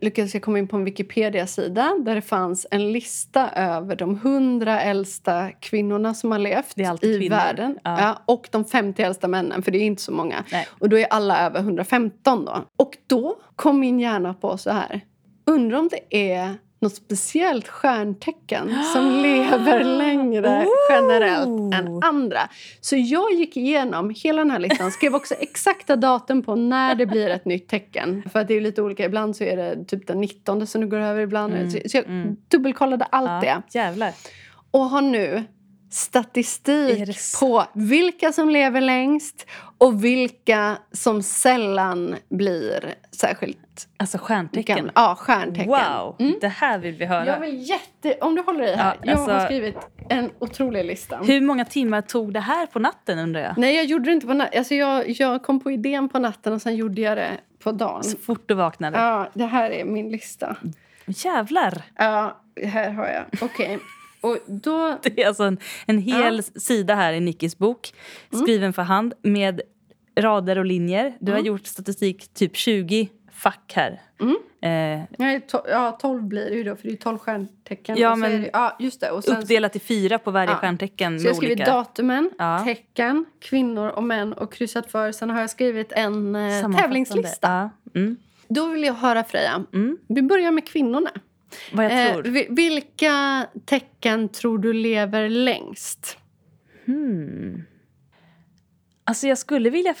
Lyckades jag komma in på en Wikipedia-sida där det fanns en lista över de 100 äldsta kvinnorna som har levt i kvinnor. världen. Ja. Ja, och de 50 äldsta männen, för det är inte så många. Nej. Och då är alla över 115 då. Och då kom min hjärna på så här. Undrar om det är något speciellt stjärntecken som lever längre Oh! generellt än andra. Så jag gick igenom hela den här listan, skrev också exakta datum på när det blir ett nytt tecken. För att det är lite olika, ibland så är det typ den 19 som det går över, ibland Mm, så jag mm. dubbelkollade allt det. Ja, jävlar. Och har nu statistik på vilka som lever längst och vilka som sällan blir särskilt Alltså stjärntecken. gamla. Ja, stjärntecken. Wow, Mm. det här vill vi höra. Jag vill jätte... Om du håller i här. Ja, alltså- Jag har skrivit en otrolig lista. Hur många timmar tog det här på natten undrar jag? Nej, jag gjorde det inte på natten. Alltså jag, jag kom på idén på natten och sen gjorde jag det på dagen. Så fort du vaknade. Ja, det här är min lista. Jävlar! Ja, här har jag. Okej. Och då... Det är alltså en, en hel sida här i Nickis bok, skriven för hand med rader och linjer. Du har gjort statistik typ 20 fack här. Eh, Nej, to, ja, 12 blir det ju då, för det är ju 12 stjärntecken. Ja, men det, ja, just det. Och sen, uppdelat i fyra på varje Ja. stjärntecken så jag har skrivit olika datumen, Ja. tecken, kvinnor och män och kryssat för. Sen har jag skrivit en eh, tävlingslista. Ja. Mm. Då vill jag höra Freja. Mm. Vi börjar med kvinnorna. Vad jag Eh, tror. vi- vilka tecken tror du lever längst? Hmm. Alltså jag skulle vilja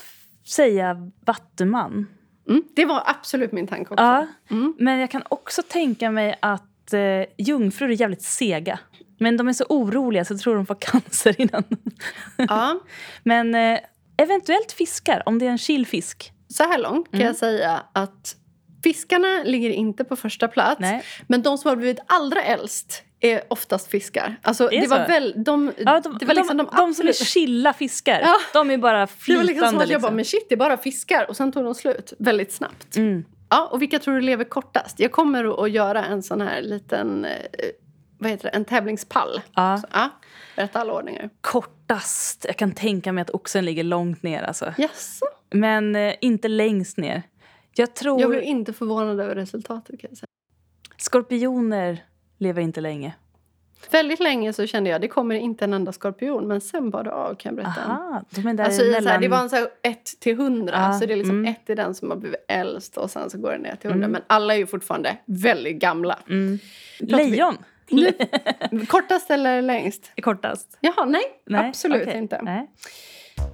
säga vattuman. Mm, det var absolut min tanke också. Ja, Mm. men jag kan också tänka mig att eh, jungfrur är jävligt sega. Men de är så oroliga så jag tror de får cancer innan. Ja. Men eh, eventuellt fiskar, om det är en chillfisk. Så här långt kan Mm. jag säga att fiskarna ligger inte på första plats. Nej. Men de som har blivit allra äldst är oftast fiskar. Alltså, Det det, var väl, de, Ja, de, det var liksom de, de, de, som är chilla fiskar, Ja. de är bara Det flytande. var liksom som att jag bara, liksom. men shit, det är bara fiskar. Och sen tog de slut väldigt snabbt. Mm. Ja, och vilka tror du lever kortast? Jag kommer att- göra en sån här liten, eh, vad heter det, en tävlingspall. Ja. Så, ja, berätta alla ordningar. Kortast. Jag kan tänka mig att oxen ligger långt ner. Alltså. Jaså? Men eh, inte längst ner. Jag tror Jag blev inte förvånad över resultatet kan jag säga. skorpioner lever inte länge. Väldigt länge så kände jag det kommer inte en enda skorpion. Men sen var det av kan jag berätta. Aha, de är där Alltså, i så här, det var en så här 1 till 100. Ja, Så det är liksom mm. ett är den som har blivit äldst och sen så går det ner till 100. Mm. Men alla är ju fortfarande väldigt gamla. Mm. Pratar vi- Lejon Kortast eller längst? kortast. Jaha, nej. Nej, absolut okej. inte. Nej.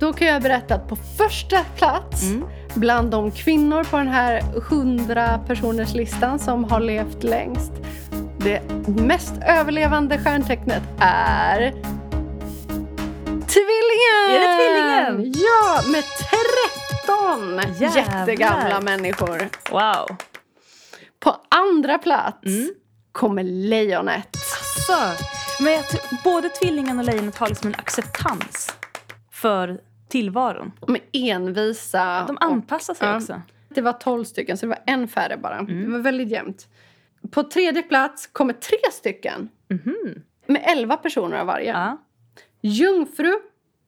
Då kan jag berätta att på första plats Mm. Bland de kvinnor på den här 100 personers listan som har levt längst. Det mest överlevande stjärntecknet är Tvillingen! Är det tvillingen? Ja, med 13 Jävlar. jättegamla människor. Wow. På andra plats Mm. kommer lejonet. Så. Men både tvillingen och lejonet har liksom en acceptans för tillvaron. De är envisa. De och- anpassar sig Ja. också. Det var 12 stycken, så det var en färre bara. Mm. Det var väldigt jämnt. På tredje plats kommer tre stycken Mhm. med 11 personer av varje. Ja. Jungfru,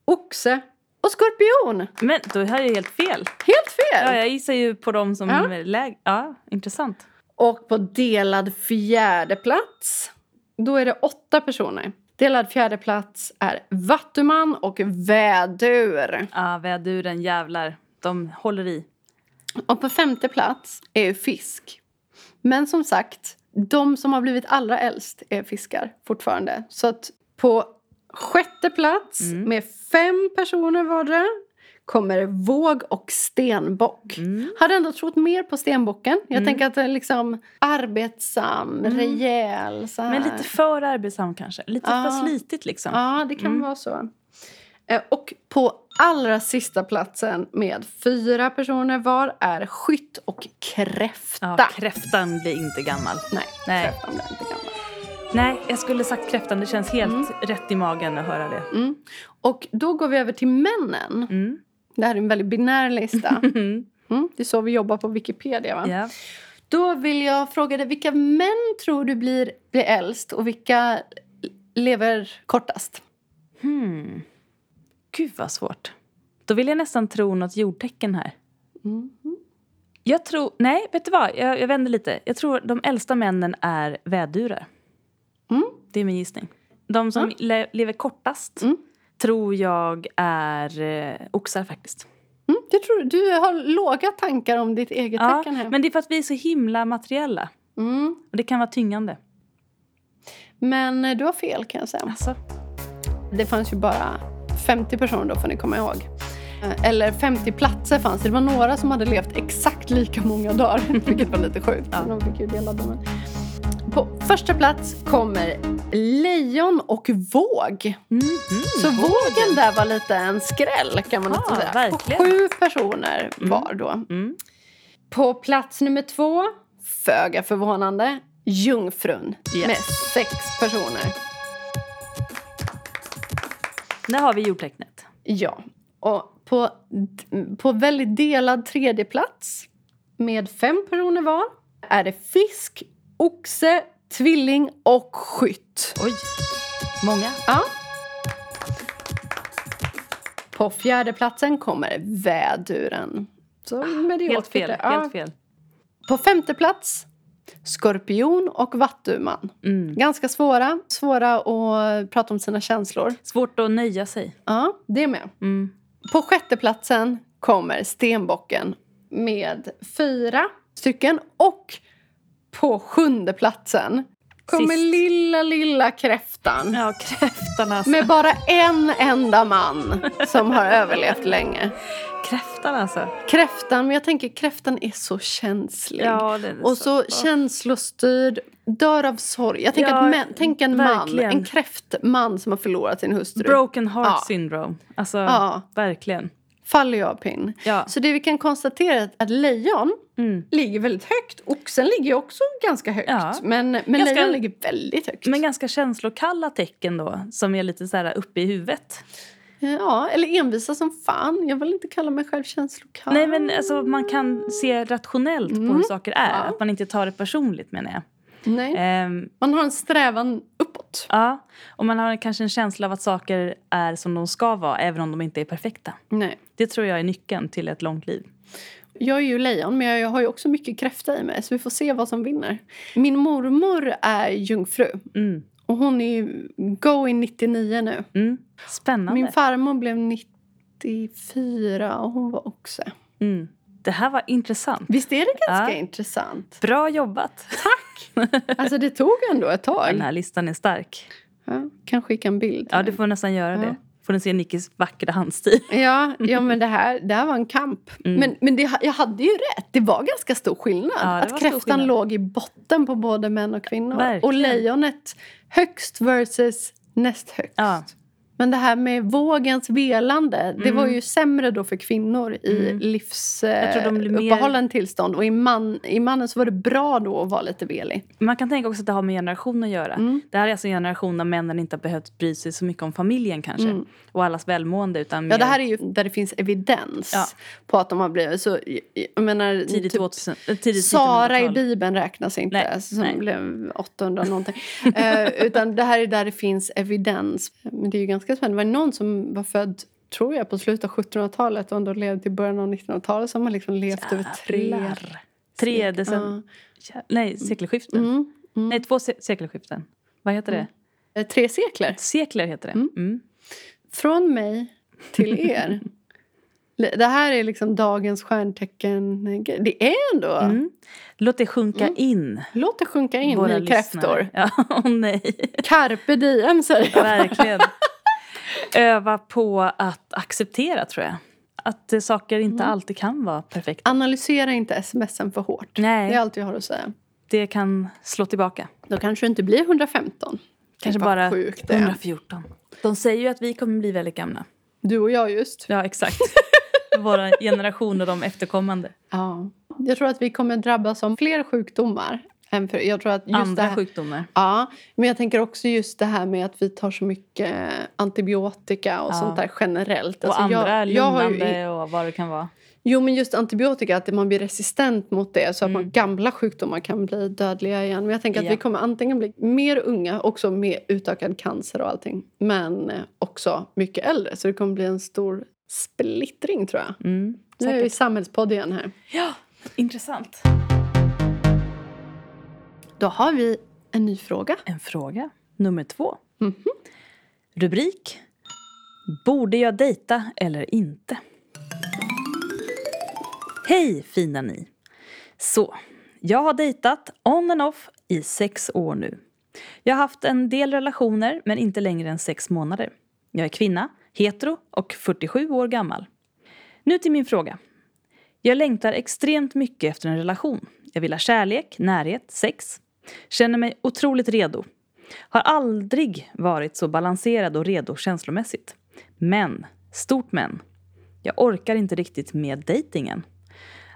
oxe och skorpion. Men då har jag helt fel. Helt fel! Ja, jag gissar ju på dem som Ja. är lägre. Ja, intressant. Och på delad fjärde plats, då är det åtta personer. Delad fjärde plats är vattuman och vädur. Ja, väduren jävlar. De håller i. Och på femte plats är fisk. Men som sagt, de som har blivit allra äldst är fiskar fortfarande. Så att på sjätte plats Mm. med fem personer vardera kommer våg och stenbock. Mm. Hade ändå trott mer på stenbocken. Jag Mm. tänker att den är liksom arbetsam, rejäl. Så här. Men lite för arbetsam kanske. Lite Ja. för slitigt liksom. Ja, det kan Mm. vara så. Eh, Och på allra sista platsen med fyra personer var är skytt och kräfta. Ja, kräftan blir inte gammal. Nej, Nej. kräftan blir inte gammal. Nej, jag skulle sagt kräftan. Det känns helt Mm. rätt i magen att höra det. Mm. Och då går vi över till männen. Mm. Det här är en väldigt binär lista. Mm. Det är så vi jobbar på Wikipedia. Va? Ja. Då vill jag fråga dig, vilka män tror du blir, blir äldst och vilka lever kortast? Hmm. Gud vad svårt. Då vill jag nästan tro något jordtecken här. Mm. Jag tror, nej vet du vad, jag, jag vänder lite. Jag tror de äldsta männen är vädurar. Mm. Det är min gissning. De som Mm. le, lever kortast Mm. Tror jag är eh, oxar faktiskt. Mm, det tror du. du har låga tankar om ditt eget Ja, tecken här. men det är för att vi är så himla materiella. Mm. Och det kan vara tyngande. Men eh, du har fel kan jag säga. Alltså, Det fanns ju bara 50 personer då får ni komma ihåg. Eh, Eller 50 platser fanns det. Det var några som hade levt exakt lika många dagar. Vilket var lite sjukt. Ja. De fick ju dela dem. På första plats kommer lejon och våg. mhm, Så vågen där var lite en skräll kan man nästan säga. verkligen. På sju personer Mm. var då. Mm. På plats nummer två, föga förvånande, jungfrun. Yes. Med sex personer. Där har vi jordtecknet. Ja. Och på, på väldigt delad tredje plats med fem personer var är det fisk, oxe, tvilling och skytt. Oj. Många. Ja. På fjärde platsen kommer väduren. Så mediokert. Helt fel. Ja. Helt fel. På femte plats skorpion och vattuman. Mm. Ganska svåra. Svåra att prata om sina känslor. Svårt att nöja sig. Ja, det med. Mm. På sjätte platsen kommer stenbocken med fyra stycken. Och på sjunde platsen kommer lilla, lilla kräftan. Ja, kräftan alltså. Med bara en enda man som har överlevt länge. Kräftan alltså. Kräftan, men jag tänker kräftan är så känslig. Ja, det är och så så- känslostyrd, dör av sorg. Jag tänker Ja, att män, tänk en man, verkligen. en kräftman som har förlorat sin hustru. Broken heart Ja. syndrome. Alltså, Ja. verkligen. Faller jag av pinn. Ja. Så det vi kan konstatera är att lejon Mm. ligger väldigt högt. Oxen ligger ju också ganska högt. Ja. Men, men Ganska- lejon ligger väldigt högt. Men ganska känslokalla tecken då, som är lite så här uppe i huvudet. Ja, eller envisa som fan. Jag vill inte kalla mig själv känslokall. Nej men alltså man kan se rationellt på hur saker är. Mm. Ja. Att man inte tar det personligt menar jag. Nej. Ehm, Man har en strävan uppåt. ja, och man har kanske en känsla av att saker är som de ska vara även om de inte är perfekta. Nej. Det tror jag är nyckeln till ett långt liv. Jag är ju lejon, men jag har ju också mycket kräfta i mig. Så vi får se vad som vinner. Min mormor är jungfru. Mm. Och hon är ju going 99 nu. Mm. Spännande. Min farmor blev 94 och hon var också. mm. Det här var intressant. Visst är det ganska Ja. intressant? Bra jobbat. Alltså det tog ändå ett Den tag. här listan är stark. Ja, kan skicka en bild. Ja, du får nästan göra Ja. det. Får ni se Nickis vackra handstil. Ja, ja men det här, det här var en kamp. Men, men det, jag hade ju rätt. Det var ganska stor skillnad. Mm. Ja, att kräftan skillnad. låg i botten på både män och kvinnor. Verkligen. Och lejonet högst versus näst högst. Ja. Men det här med vågens velande, det var ju sämre då för kvinnor i Mm. Jag tror de blir mer- livsuppehållande tillstånd. Och i, man, i mannen så var det bra då att vara lite velig. Man kan tänka också att det har med generation att göra. Mm. Det här är alltså en generation där männen inte har behövt bry sig så mycket om familjen kanske. Och allas välmående. Utan Mm. Ja, mer det här är ju där det finns evidens Ja. på att de har blivit så... Jag menar, tidigt, typ 2000, äh, tidigt Sara i 1900-tal. Bibeln räknas inte, Nej, som nej. blev 800 någonting. eh, utan det här är där det finns evidens. Men det är ju ganska spännande. Det var någon som var född, tror jag, på slutet av 1700-talet och ändå levde till början av 1900-talet som har liksom levt över tre... Jävlar. Tre decennier. Nej, sekelskiften. Mm, Nej, två se- sekelskiften. Vad heter det? Eh, tre sekler. Sekler heter det. Mm. Från mig till er. det här är liksom dagens stjärntecken. Det är ändå... Mm. Låt det sjunka in. Låt det sjunka in, Våra ni kräftor. Ja, åh nej. Carpe diem, säger jag. Verkligen. Öva på att acceptera, tror jag. Att eh, saker inte Mm. alltid kan vara perfekta. Analysera inte smsen för hårt. Nej. Det är allt jag har att säga. Det kan slå tillbaka. Då kanske det inte blir 115. Kanske bara sjukt det är. 114. De säger ju att vi kommer bli väldigt gamla. Du och jag just. Ja, exakt. Våra generation och de efterkommande. Ja. Jag tror att vi kommer drabbas av fler sjukdomar. Än för, jag tror att just det Andra här, sjukdomar. Ja, men jag tänker också just det här med att vi tar så mycket antibiotika och Ja. sånt där generellt. Och Alltså, andra jag, jag har ju, lugnande och vad det kan vara. Jo, men just antibiotika, att man blir resistent mot det så att man, gamla sjukdomar kan bli dödliga igen. Men jag tänker att Mm. Ja. vi kommer antingen bli mer unga, också med utökad cancer och allting. Men eh, också mycket äldre, så det kommer bli en stor splittring tror jag. Mm, Nu är vi samhällspodd igen här. Ja, intressant. Då har vi en ny fråga. En fråga. Nummer två. Mhm. Rubrik. Borde jag dejta eller inte? Hej fina ni! Så, jag har dejtat on and off i sex år nu. Jag har haft en del relationer men inte längre än sex månader. Jag är kvinna, hetero och 47 år gammal. Nu till min fråga. Jag längtar extremt mycket efter en relation. Jag vill ha kärlek, närhet, sex. Känner mig otroligt redo. Har aldrig varit så balanserad och redo känslomässigt. Men, stort men. Jag orkar inte riktigt med dejtingen.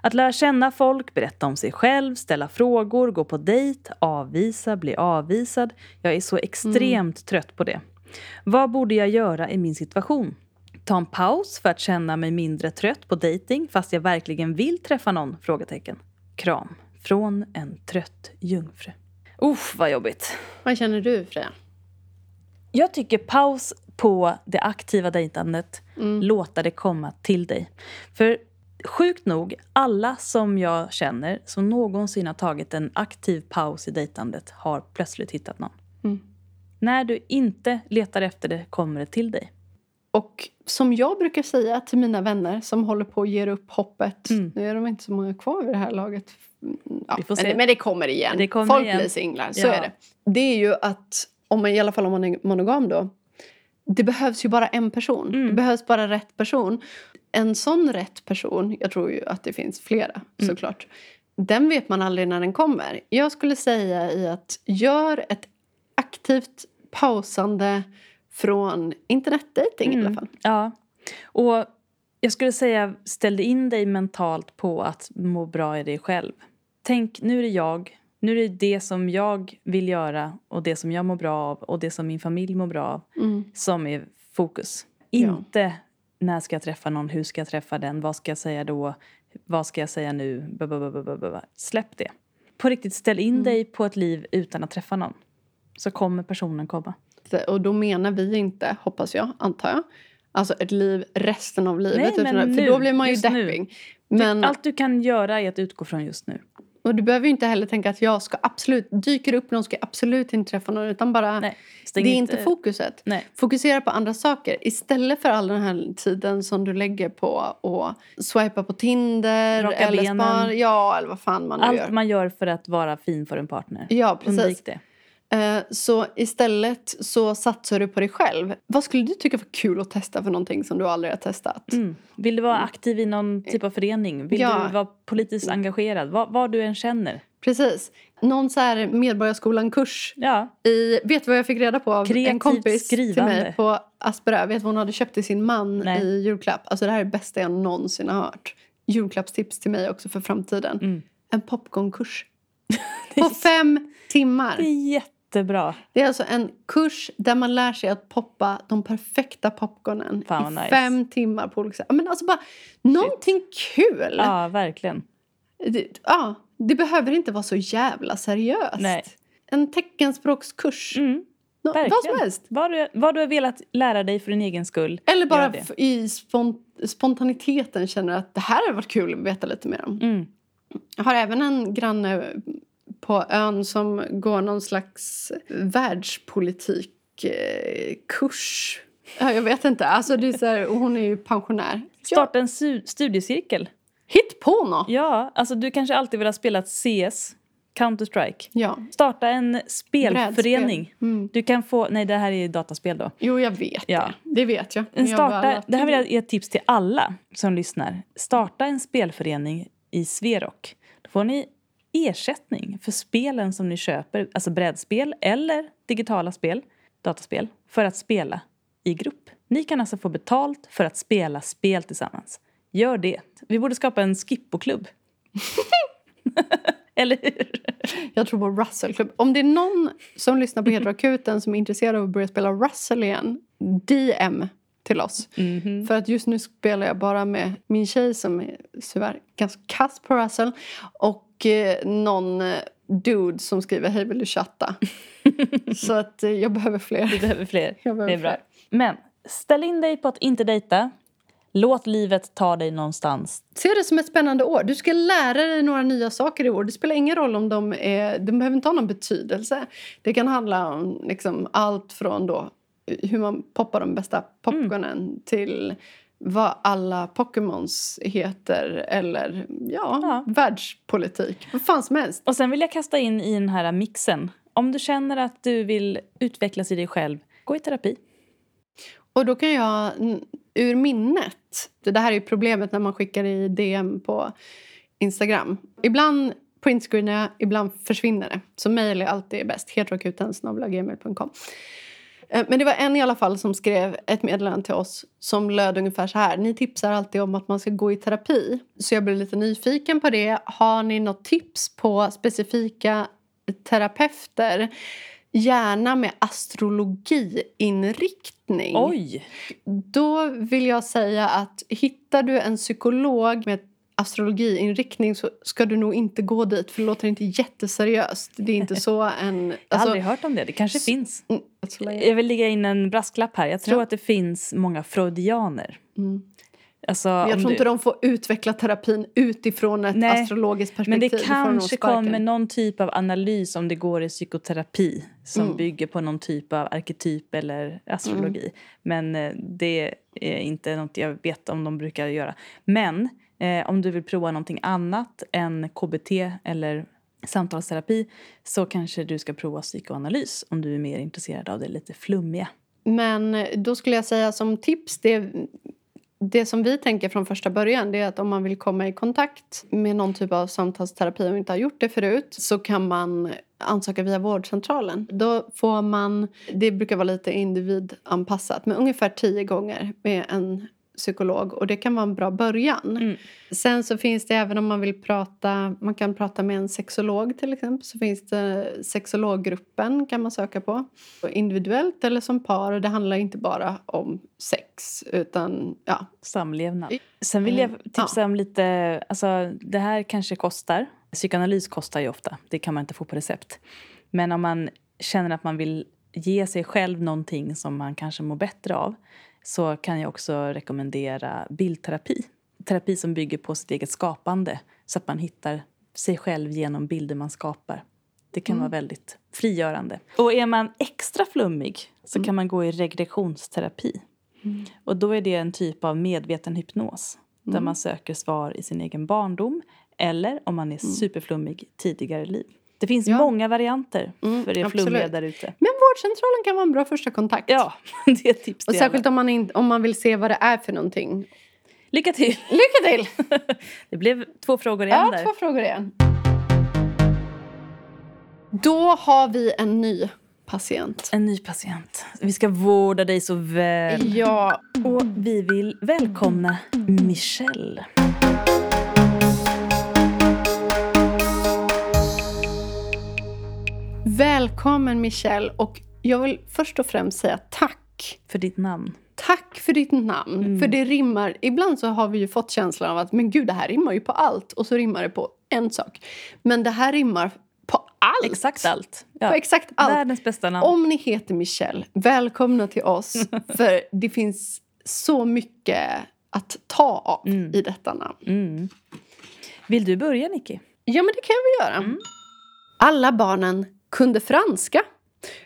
Att lära känna folk, berätta om sig själv, ställa frågor, gå på dejt, avvisa, bli avvisad. Jag är så extremt trött på det. Vad borde jag göra i min situation? Ta en paus för att känna mig mindre trött på dejting fast jag verkligen vill träffa någon? Frågetecken. Kram. Från en trött jungfru. Uff, vad jobbigt. Vad känner du Freja? Jag tycker paus på det aktiva dejtandet. Låta det komma till dig. För sjukt nog, alla som jag känner som någonsin har tagit en aktiv paus i dejtandet har plötsligt hittat någon. Mm. När du inte letar efter det kommer det till dig. Och som jag brukar säga till mina vänner som håller på att ge upp hoppet. Mm. Nu är de inte så många kvar vid det här laget. Mm, Ja, men, det, men det kommer igen. Det kommer Folk igen. blir singlar, så Ja. är det. Det är ju att, om man, i alla fall om man är monogam då. Det behövs ju bara en person. Mm. Det behövs bara rätt person. En sån rätt person, jag tror ju att det finns flera Mm. såklart. Den vet man aldrig när den kommer. Jag skulle säga i att gör ett aktivt pausande från internetdating i alla fall. Ja. Och jag skulle säga, ställ in dig mentalt på att må bra i dig själv. Tänk, nu är det jag. Nu är det det som jag vill göra och det som jag mår bra av och det som min familj mår bra av Mm. som är fokus. Ja. Inte när ska jag träffa någon, hur ska jag träffa den, vad ska jag säga då, vad ska jag säga nu, ba. Släpp det. På riktigt, ställ in dig på ett liv utan att träffa någon. Så kommer personen komma. Och då menar vi inte, hoppas jag, antar jag, alltså ett liv resten av livet. Nej, utan- för nu, då blir man ju depping. Men, Allt du kan göra är att utgå från just nu. och du behöver ju inte heller tänka att jag ska absolut, dyker upp någon ska jag absolut inte träffa någon. Utan bara, Nej, det är inte fokuset. Nej. Fokusera på andra saker istället för all den här tiden som du lägger på att swipa på Tinder. Raka eller benen. spara, ja, eller vad fan man nu gör. Allt man gör för att vara fin för en partner. Ja, Undvik precis. det. Eh, Så istället så satsar du på dig själv. Vad skulle du tycka var kul att testa för någonting som du aldrig har testat? Mm. Vill du vara aktiv i någon typ av förening? Vill Ja. du vara politiskt engagerad? Vad, vad du än känner. Precis. Någon så här Medborgarskolan-kurs. Ja, I, vet du vad jag fick reda på av en Kreativt kompis till skrivande. mig på Asperö? Vet du vad hon hade köpt till sin man Nej. i julklapp? Alltså det här är det bästa jag någonsin har hört. Julklappstips till mig också för framtiden. Mm. En popcornkurs. på fem timmar. det är jättebra. Det är alltså en kurs där man lär sig att poppa de perfekta popcornen i nice. fem timmar på olika sätt. Men alltså bara någonting kul! Ja, verkligen. Det, ja, det behöver inte vara så jävla seriöst. Nej. En teckenspråkskurs. Mm, Nå, vad som helst. Vad du, vad du har velat lära dig för din egen skull. Eller bara i spont- spontaniteten känner att det här har varit kul att veta lite mer om. Mm. Jag har även en granne på ön som går någon slags världspolitikkurs. Ja, jag vet inte. Alltså det är så här, hon är ju pensionär. Starta en studiecirkel. hitt på något! Ja, alltså du kanske alltid vill ha spelat CS, Counter-Strike. Ja. Starta en spelförening. Mm. Du kan få, nej det här är dataspel då. Jo, jag vet Ja. det. Det vet jag. En jag starta, lät det här vill jag ge ett tips till alla som lyssnar. Starta en spelförening i Sverok. Då får ni ersättning för spelen som ni köper, alltså brädspel eller digitala spel, dataspel, för att spela i grupp. Ni kan alltså få betalt för att spela spel tillsammans. Gör det. Vi borde skapa en Skippo-klubb. eller hur? Jag tror på Russell Club. Om det är någon som lyssnar på Heteroakuten som är intresserad av att börja spela Russell igen, DM till oss. Mhm. För att just nu spelar jag bara med min tjej som är tyvärr ganska kass på Russell och eh, någon eh, dude som skriver hej vill du chatta. Så att eh, jag behöver fler. Vi behöver fler. Jag behöver det är bra. fler. Men ställ in dig på att inte dejta. Låt livet ta dig någonstans. Se det som ett spännande år. Du ska lära dig några nya saker i år. Det spelar ingen roll om de är... De behöver inte ha någon betydelse. Det kan handla om liksom allt från då hur man poppar de bästa popcornen till vad alla Pokémons heter eller ja, Ja. världspolitik. Vad fan som helst. Och sen vill jag kasta in i den här mixen. Om du känner att du vill utvecklas i dig själv, gå i terapi. Och då kan jag ur minnet... Det här är problemet när man skickar i DM på Instagram. Ibland printscreenar jag, ibland försvinner det. Så mejl är alltid bäst. heteroakuten.gmail.com Men det var en i alla fall som skrev ett meddelande till oss som löd ungefär så här. Ni tipsar alltid om att man ska gå i terapi. Så jag blev lite nyfiken på det. Har ni något tips på specifika terapeuter? Gärna med astrologiinriktning. Oj! Då vill jag säga att hittar du en psykolog med astrologiinriktning så ska du nog inte gå dit för det låter inte jätteseriöst. Det är inte så en... Jag har Alltså, aldrig hört om det. Det kanske finns. mm, Jag vill lägga in en brasklapp här. Jag tror Ja. att det finns många freudianer. Mm. Alltså, Jag tror du- inte de får utveckla terapin utifrån ett Nej, astrologiskt perspektiv. Men det kanske kommer någon typ av analys om det går i psykoterapi som Mm. bygger på någon typ av arketyp eller astrologi. Mm. Men eh, det är inte något jag vet om de brukar göra. Men eh, om du vill prova någonting annat än KBT eller samtalsterapi så kanske du ska prova psykoanalys om du är mer intresserad av det lite flummiga. Men då skulle jag säga som tips, det, det som vi tänker från första början det är att om man vill komma i kontakt med någon typ av samtalsterapi och inte har gjort det förut så kan man ansöka via vårdcentralen. Då får man, det brukar vara lite individanpassat, men ungefär tio gånger med en psykolog och det kan vara en bra början. Mm. Sen så finns det även om man vill prata, man kan prata med en sexolog till exempel, så finns det sexologgruppen kan man söka på. Individuellt eller som par och det handlar inte bara om sex utan ja. Samlevnad. Sen vill jag Mm, tipsa om lite, alltså det här kanske kostar. Psykoanalys kostar ju ofta, det kan man inte få på recept. Men om man känner att man vill ge sig själv någonting som man kanske mår bättre av så kan jag också rekommendera bildterapi. Terapi som bygger på sitt eget skapande så att man hittar sig själv genom bilder man skapar. Det kan vara väldigt frigörande. Och är man extra flummig så kan man gå i regressionsterapi. Och då är det en typ av medveten hypnos där man söker svar i sin egen barndom eller om man är superflummig tidigare liv. Det finns Ja. många varianter Mm, för er flummiga där ute. Men vårdcentralen kan vara en bra första kontakt. Ja, det är ett tips Och särskilt om man, in, om man vill se vad det är för någonting. Lycka till! Lycka till! Det blev två frågor igen Ja, där. två frågor igen. Då har vi en ny patient. En ny patient. Vi ska vårda dig så väl. Ja, Och vi vill välkomna Michelle. Välkommen Michelle. Och jag vill först och främst säga tack. För ditt namn. Tack för ditt namn. För det rimmar. Ibland så har vi ju fått känslan av att men gud, det här rimmar ju på allt. Och så rimmar det på en sak. Men det här rimmar på allt. Exakt allt. På Ja. exakt allt. Världens bästa namn. Om ni heter Michelle, välkomna till oss. för det finns så mycket att ta av i detta namn. Mm. Vill du börja, Nicky? Ja, men det kan vi göra. Alla barnen kunde franska.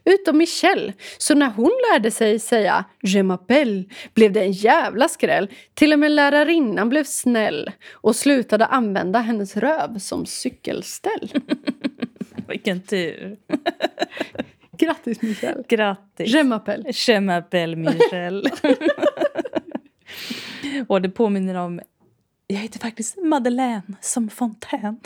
Utom Michelle. Så när hon lärde sig säga Je m'appelle blev det en jävla skräll. Till och med lärarinnan blev snäll och slutade använda hennes röv som cykelställ. Vilken tur. Grattis Michelle! Grattis. Je m'appelle. Je m'appelle Michelle. Och det påminner om... Jag heter faktiskt Madeleine som Fontaine.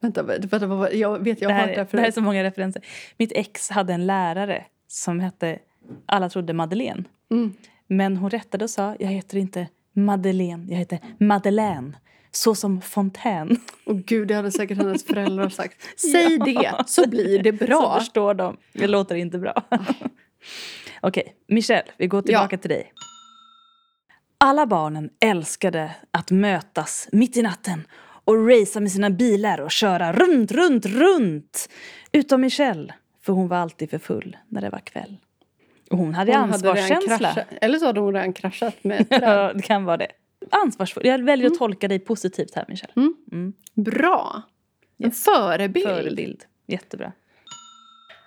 Vänta, vänta, vänta, jag vet jag Det har här, hört det är, här är så många referenser. Mitt ex hade en lärare som hette... Alla trodde Madeleine. Mm. Men hon rättade och sa jag heter inte Madeleine, jag heter Madeleine. Så som Fontaine. Åh gud, det hade säkert hennes föräldrar sagt. Säg det så blir det Så bra. förstår de. Det låter inte bra. Okej, Michelle, vi går tillbaka till dig. Alla barnen älskade att mötas mitt i natten och racea med sina bilar och köra runt, runt, runt. Utom Michelle, för hon var alltid för full när det var kväll. Och hon hade Hon hade ansvarskänsla. kraschat- Eller så hade hon redan kraschat med ett. Ja, det kan vara det. Ansvarsfull. Jag väljer att tolka dig positivt här, Michelle. Mm. Bra! En förebild. Förebild. Jättebra.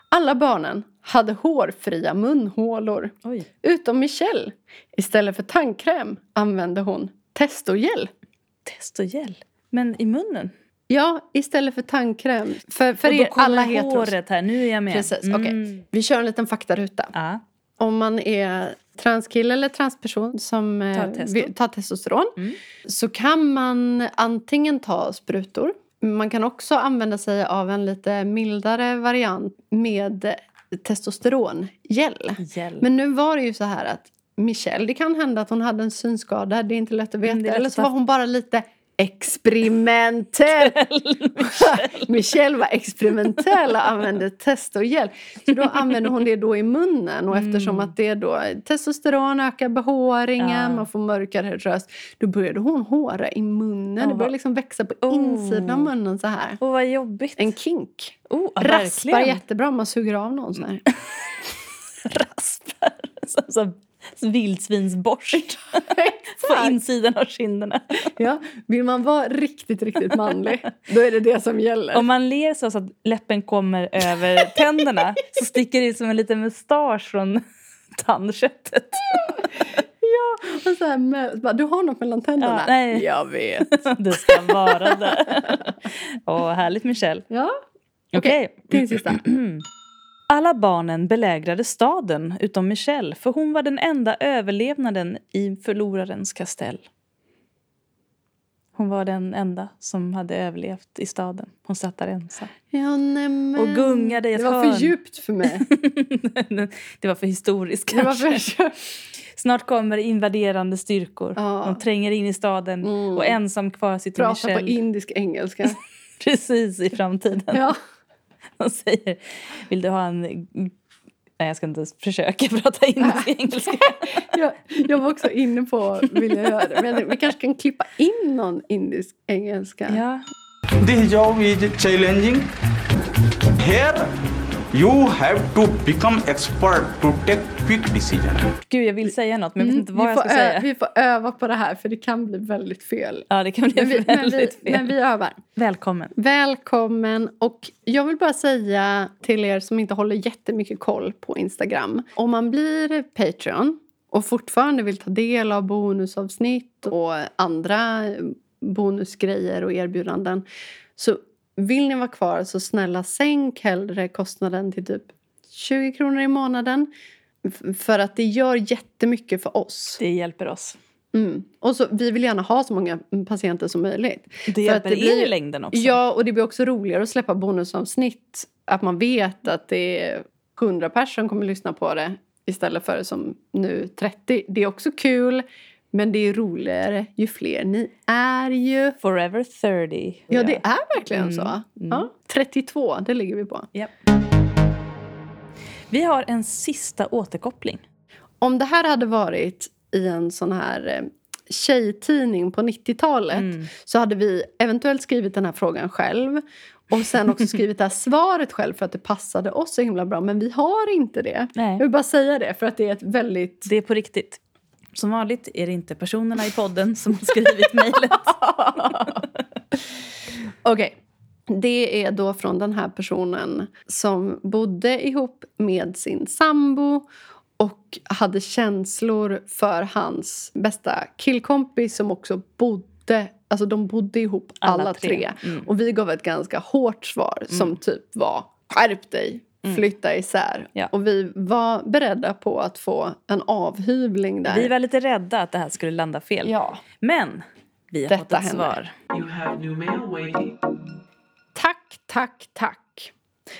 Alla barnen hade hårfria munhålor. Oj. Utom Michelle. Istället för tandkräm använde hon testogel. Testogel. Men i munnen? Ja, istället för tandkräm. För, för Och då er alla heteros. håret här. Nu är jag med. Precis, Mm. okej. Vi kör en liten faktaruta. Ja. Om man är transkille eller transperson som eh, Tar testo. tar testosteron Mm. så kan man antingen ta sprutor. Man kan också använda sig av en lite mildare variant med testosterongel. Gel. Men nu var det ju så här att Michelle, det kan hända att hon hade en synskada, det är inte lätt att veta. Eller så var hon bara lite experimentell. Michelle var experimentell och använde testohjälm. Så då använder hon det då i munnen och eftersom att det då testosteron ökar behåringen, Ja. man får mörkare röst. Då började hon håra i munnen. Åh, det började liksom växa på Oh. insidan av munnen så här. Åh, vad jobbigt. En kink. oh, Raspar verkligen. jättebra om man suger av någon så här. Raspar. Som, som vildsvinsborst på insidan av kinderna. Ja, vill man vara riktigt, riktigt manlig, då är det det som gäller. Om man ler så, så att läppen kommer över tänderna så sticker det ut som en liten mustasch från tandköttet. Och så här med, du har något mellan tänderna. Ja, nej. Jag vet. Det ska vara där. Åh, härligt Michelle. Ja, Okej. din sista. Alla barnen belägrade staden utom Michelle för hon var den enda överlevnaden i förlorarens kastell. Hon var den enda som hade överlevt i staden. Hon satt där ensam. Ja, nämen. Och gungade i ett Det var hörn. för djupt för mig. det var för historiskt kanske. för... Snart kommer invaderande styrkor. Ja. De tränger in i staden Mm. och ensam kvar sitter Prata på Michelle indisk engelska. precis i framtiden. Ja. och säger Vill du ha en... Nej, jag ska inte ens försöka prata indisk engelska. Jag, jag var också inne på vill jag göra det. Men vi kanske kan klippa in någon indisk engelska. Ja. This job is challenging. Here, you have to become expert to take quick decision. Gud, jag vill säga något men jag vet inte vad vi, jag får ska säga. vi får öva på det här för det kan bli väldigt fel. Ja, det kan bli Men vi, men vi, väldigt fel. men vi övar. Välkommen. Välkommen! Och jag vill bara säga till er som inte håller jättemycket koll på Instagram. Om man blir Patreon och fortfarande vill ta del av bonusavsnitt och andra bonusgrejer och erbjudanden så vill ni vara kvar så snälla sänk hellre kostnaden till typ 20 kronor i månaden. För att det gör jättemycket för oss. Det hjälper oss. Mm. Och så, vi vill gärna ha så många patienter som möjligt. Det hjälper det blir- er i längden också. Ja, och det blir också roligare att släppa bonusavsnitt. Att man vet att det är 100 personer som kommer lyssna på det istället för som nu 30. Det är också kul, men det är roligare ju fler ni är ju. Forever 30. Ja, det är verkligen Mm, så. mm. Ja, 32, det ligger vi på. Japp. Vi har en sista återkoppling. Om det här hade varit i en sån här eh, tjejtidning på 90-talet Mm. så hade vi eventuellt skrivit den här frågan själv och sen också skrivit det här svaret själv för att det passade oss så himla bra. Men vi har inte det. Nej. Jag vill bara säga det för att det är ett väldigt... Det är på riktigt. Som vanligt är det inte personerna i podden som har skrivit mejlet. Okej. Det är då från den här personen som bodde ihop med sin sambo och hade känslor för hans bästa killkompis som också bodde Alltså de bodde ihop alla, Alla tre. tre. Mm. Och vi gav ett ganska hårt svar som typ var skärp dig, flytta isär. Mm. Ja. Och vi var beredda på att få en avhyvling där. Vi var lite rädda att det här skulle landa fel. Ja. Men vi har Detta fått ett händer. svar. You have new mail waiting. Tack, tack, tack.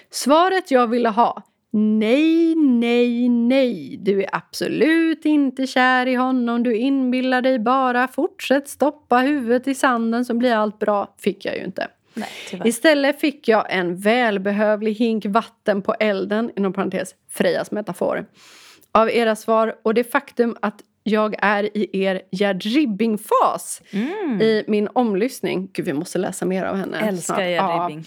Svaret jag ville ha. Nej, nej, nej. Du är absolut inte kär i honom. Du inbillar dig bara. Fortsätt stoppa huvudet i sanden så blir allt bra. Fick jag ju inte. Nej, tyvärr. Istället fick jag en välbehövlig hink vatten på elden, inom parentes Frejas metafor, av era svar och det faktum att jag är i er Gerd Ribbing-fas Mm. i min omlyssning. Gud, vi måste läsa mer av henne. Älskar. Gerd Ja. Ribbing.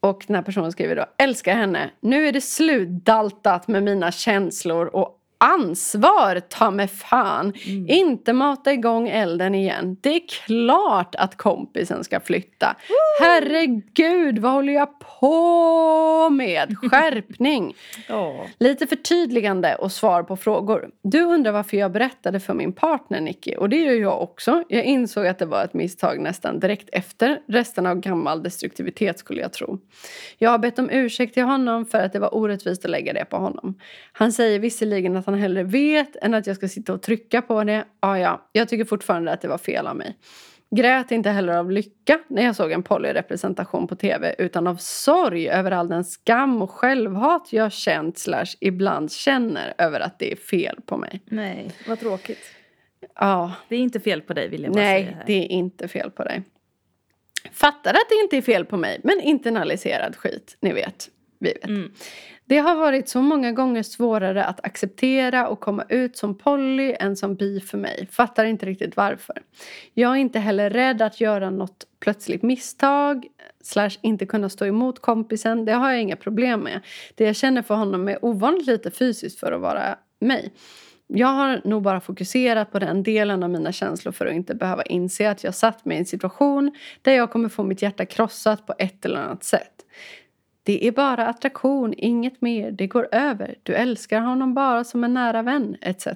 Och den här personen skriver då, älskar henne. Nu är det slutdaltat med mina känslor och ansvar, ta mig fan. Mm. Inte mata igång elden igen. Det är klart att kompisen ska flytta. Herregud, vad håller jag på med? Skärpning. Åh. Lite förtydligande och svar på frågor. Du undrar varför jag berättade för min partner Nicky och det gör jag också. Jag insåg att det var ett misstag nästan direkt efter resten av gammal destruktivitet skulle jag tro. Jag har bett om ursäkt till honom för att det var orättvist att lägga det på honom. Han säger visserligen att han hellre vet än att jag ska sitta och trycka på det. Ja, ja, jag tycker fortfarande att det var fel av mig. Grät inte heller av lycka när jag såg en polyrepresentation på tv utan av sorg över all den skam och självhat jag känt slash ibland känner över att det är fel på mig. Nej, vad tråkigt. Ja, Det är inte fel på dig vill jag bara säga nej, det är inte fel på dig. Fattar att det inte är fel på mig, men internaliserad skit. Ni vet. Vi vet. Mm. Det har varit så många gånger svårare att acceptera och komma ut som poly än som bi för mig. Fattar inte riktigt varför. Jag är inte heller rädd att göra något plötsligt misstag slash inte kunna stå emot kompisen. Det har jag inga problem med. Det jag känner för honom är ovanligt lite fysiskt för att vara mig. Jag har nog bara fokuserat på den delen av mina känslor för att inte behöva inse att jag satt mig i en situation där jag kommer få mitt hjärta krossat på ett eller annat sätt. Det är bara attraktion, inget mer. Det går över. Du älskar honom bara som en nära vän, etc.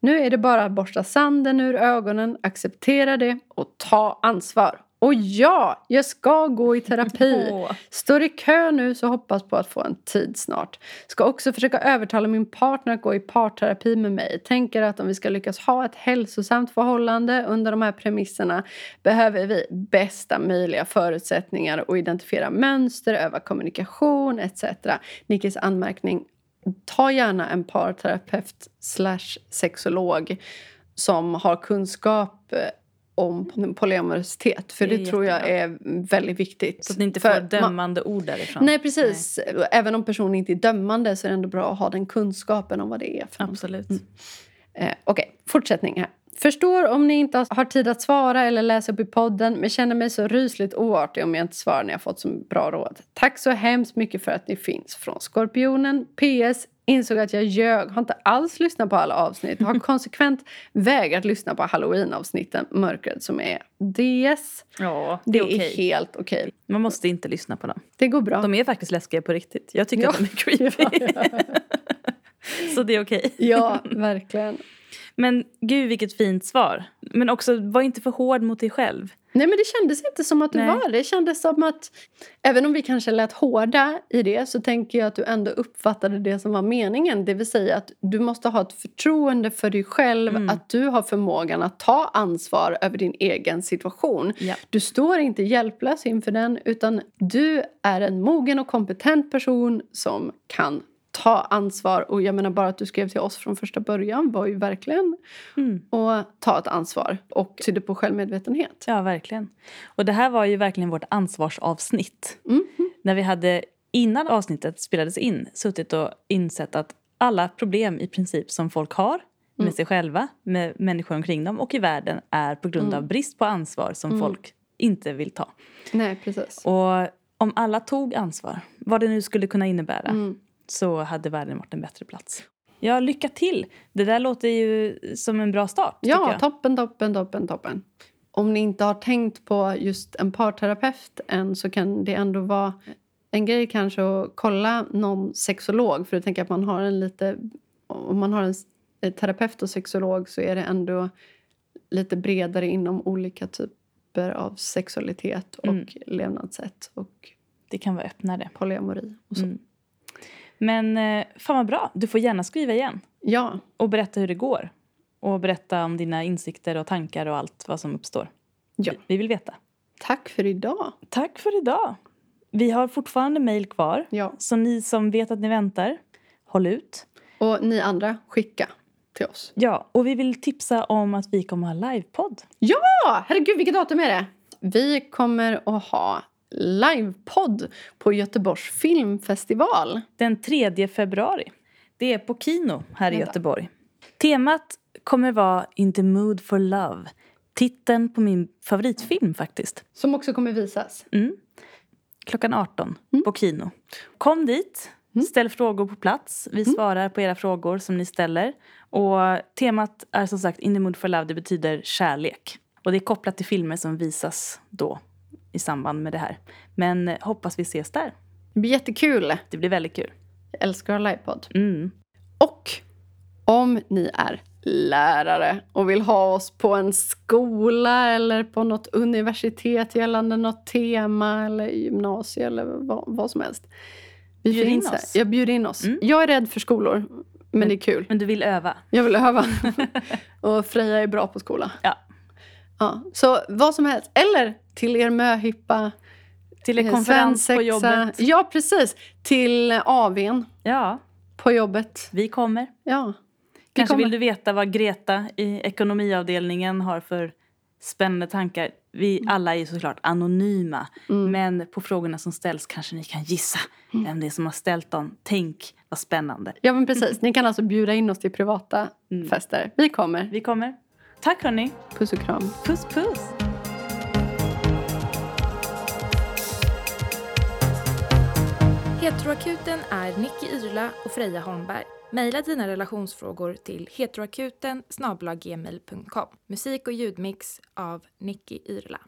Nu är det bara att borsta sanden ur ögonen, acceptera det och ta ansvar. Och ja, jag ska gå i terapi. Står i kö nu så hoppas på att få en tid snart. Ska också försöka övertala min partner att gå i parterapi med mig. Tänker att om vi ska lyckas ha ett hälsosamt förhållande under de här premisserna behöver vi bästa möjliga förutsättningar och identifiera mönster, öva kommunikation etc. Nickis anmärkning. Ta gärna en parterapeut slash sexolog som har kunskap eh, om polyamorositet. För Det det, tror jag är väldigt viktigt. Så att ni inte får man- dömande ord därifrån. Nej, precis. Även om personen inte är dömande så är det ändå bra att ha den kunskapen om vad det är. för. Absolut. Eh, Okej, fortsättning här. Förstår om ni inte har tid att svara eller läsa upp i podden men känner mig så rysligt oartig om jag inte svarar när jag fått så bra råd. Tack så hemskt mycket för att ni finns. Från Skorpionen. PS. Insåg att jag ljög. Har inte alls lyssnat på alla avsnitt. Har konsekvent vägrat lyssna på halloween-avsnitten. Mörkret som är DS. Ja, Det det är, okej. helt okej. Man måste inte lyssna på dem. Det går bra. De är faktiskt läskiga på riktigt. Jag tycker Ja. att de är creepy. Så det är okej. Ja, verkligen. Men gud vilket fint svar. Men också, var inte för hård mot dig själv. Nej men det kändes inte som att du Nej. var det. Det kändes som att även om vi kanske lät hårda i det så tänker jag att du ändå uppfattade det som var meningen. Det vill säga att du måste ha ett förtroende för dig själv. Mm. Att du har förmågan att ta ansvar över din egen situation. Ja. Du står inte hjälplös inför den utan du är en mogen och kompetent person som kan ta ansvar. Och jag menar bara att du skrev till oss från första början var ju verkligen Mm. att ta ett ansvar och tydde på självmedvetenhet. Ja, verkligen. Och det här var ju verkligen vårt ansvarsavsnitt. Mhm. När vi hade, innan avsnittet spelades in, suttit och insett att alla problem i princip som folk har med Mm. sig själva, med människor omkring dem och i världen är på grund Mm. av brist på ansvar som folk inte vill ta. Nej, precis. Och om alla tog ansvar, vad det nu skulle kunna innebära, Mm. Så hade världen varit en bättre plats. Ja, lycka till! Det där låter ju som en bra start. Ja, toppen, toppen, toppen, toppen. Om ni inte har tänkt på just en parterapeut än så kan det ändå vara en grej kanske att kolla någon sexolog. För jag tänker att man har en lite... Om man har en en terapeut och sexolog så är det ändå lite bredare inom olika typer av sexualitet och Mm. levnadssätt och Det kan vara öppnare. polyamori och så. Mm. Men eh, fan vad bra, du får gärna skriva igen. Ja, Och berätta hur det går. Och berätta om dina insikter och tankar och allt vad som uppstår. Ja. Vi- Vi vill veta. tack för idag. Tack för idag. Vi har fortfarande mejl kvar. Ja. Så ni som vet att ni väntar, håll ut. Och ni andra, skicka till oss. Ja, och vi vill tipsa om att vi kommer ha livepodd. Ja, herregud vilket datum är det? Vi kommer att ha livepodd på Göteborgs filmfestival. Den 3 februari. Det är på Kino här i Vänta. Göteborg. Temat kommer vara In the mood for love. Titeln på min favoritfilm faktiskt. Som också kommer visas. Mm. Klockan 18 Mm. på Kino. Kom dit, ställ frågor på plats. Vi svarar på era frågor som ni ställer. Och temat är som sagt In the mood for love. Det betyder kärlek. Och det är kopplat till filmer som visas då i samband med det här. Men eh, hoppas vi ses där. Det blir jättekul. Det blir väldigt kul. Jag älskar att ha livepodd. Mm. Och om ni är lärare och vill ha oss på en skola eller på något universitet gällande något tema eller gymnasie eller vad, vad som helst. Vi Bjud in finns här. oss. Jag bjuder in oss. Mm. Jag är rädd för skolor, men det är kul. Men du vill öva? Jag vill öva. och Freja är bra på skola. Ja. Ja, så vad som helst. Eller till er möhippa. Till en eh, konferens på jobbet? Ja, precis. Till AWn Ja, på jobbet. vi kommer. Ja. Vi Kanske kommer. vill du veta vad Greta i ekonomiavdelningen har för Spännande tankar. Vi Mm. alla är såklart anonyma. Men på frågorna som ställs kanske ni kan gissa Mm. vem det är som har ställt dem. Tänk vad spännande. Ja men precis, ni kan alltså bjuda in oss till privata fester. Vi kommer. Vi kommer. Tack hörni. Puss och kram. Puss puss. Heteroakuten är Nicky Irla och Freja Holmberg. Maila dina relationsfrågor till heteroakuten. Musik och ljudmix av Nicky Irla.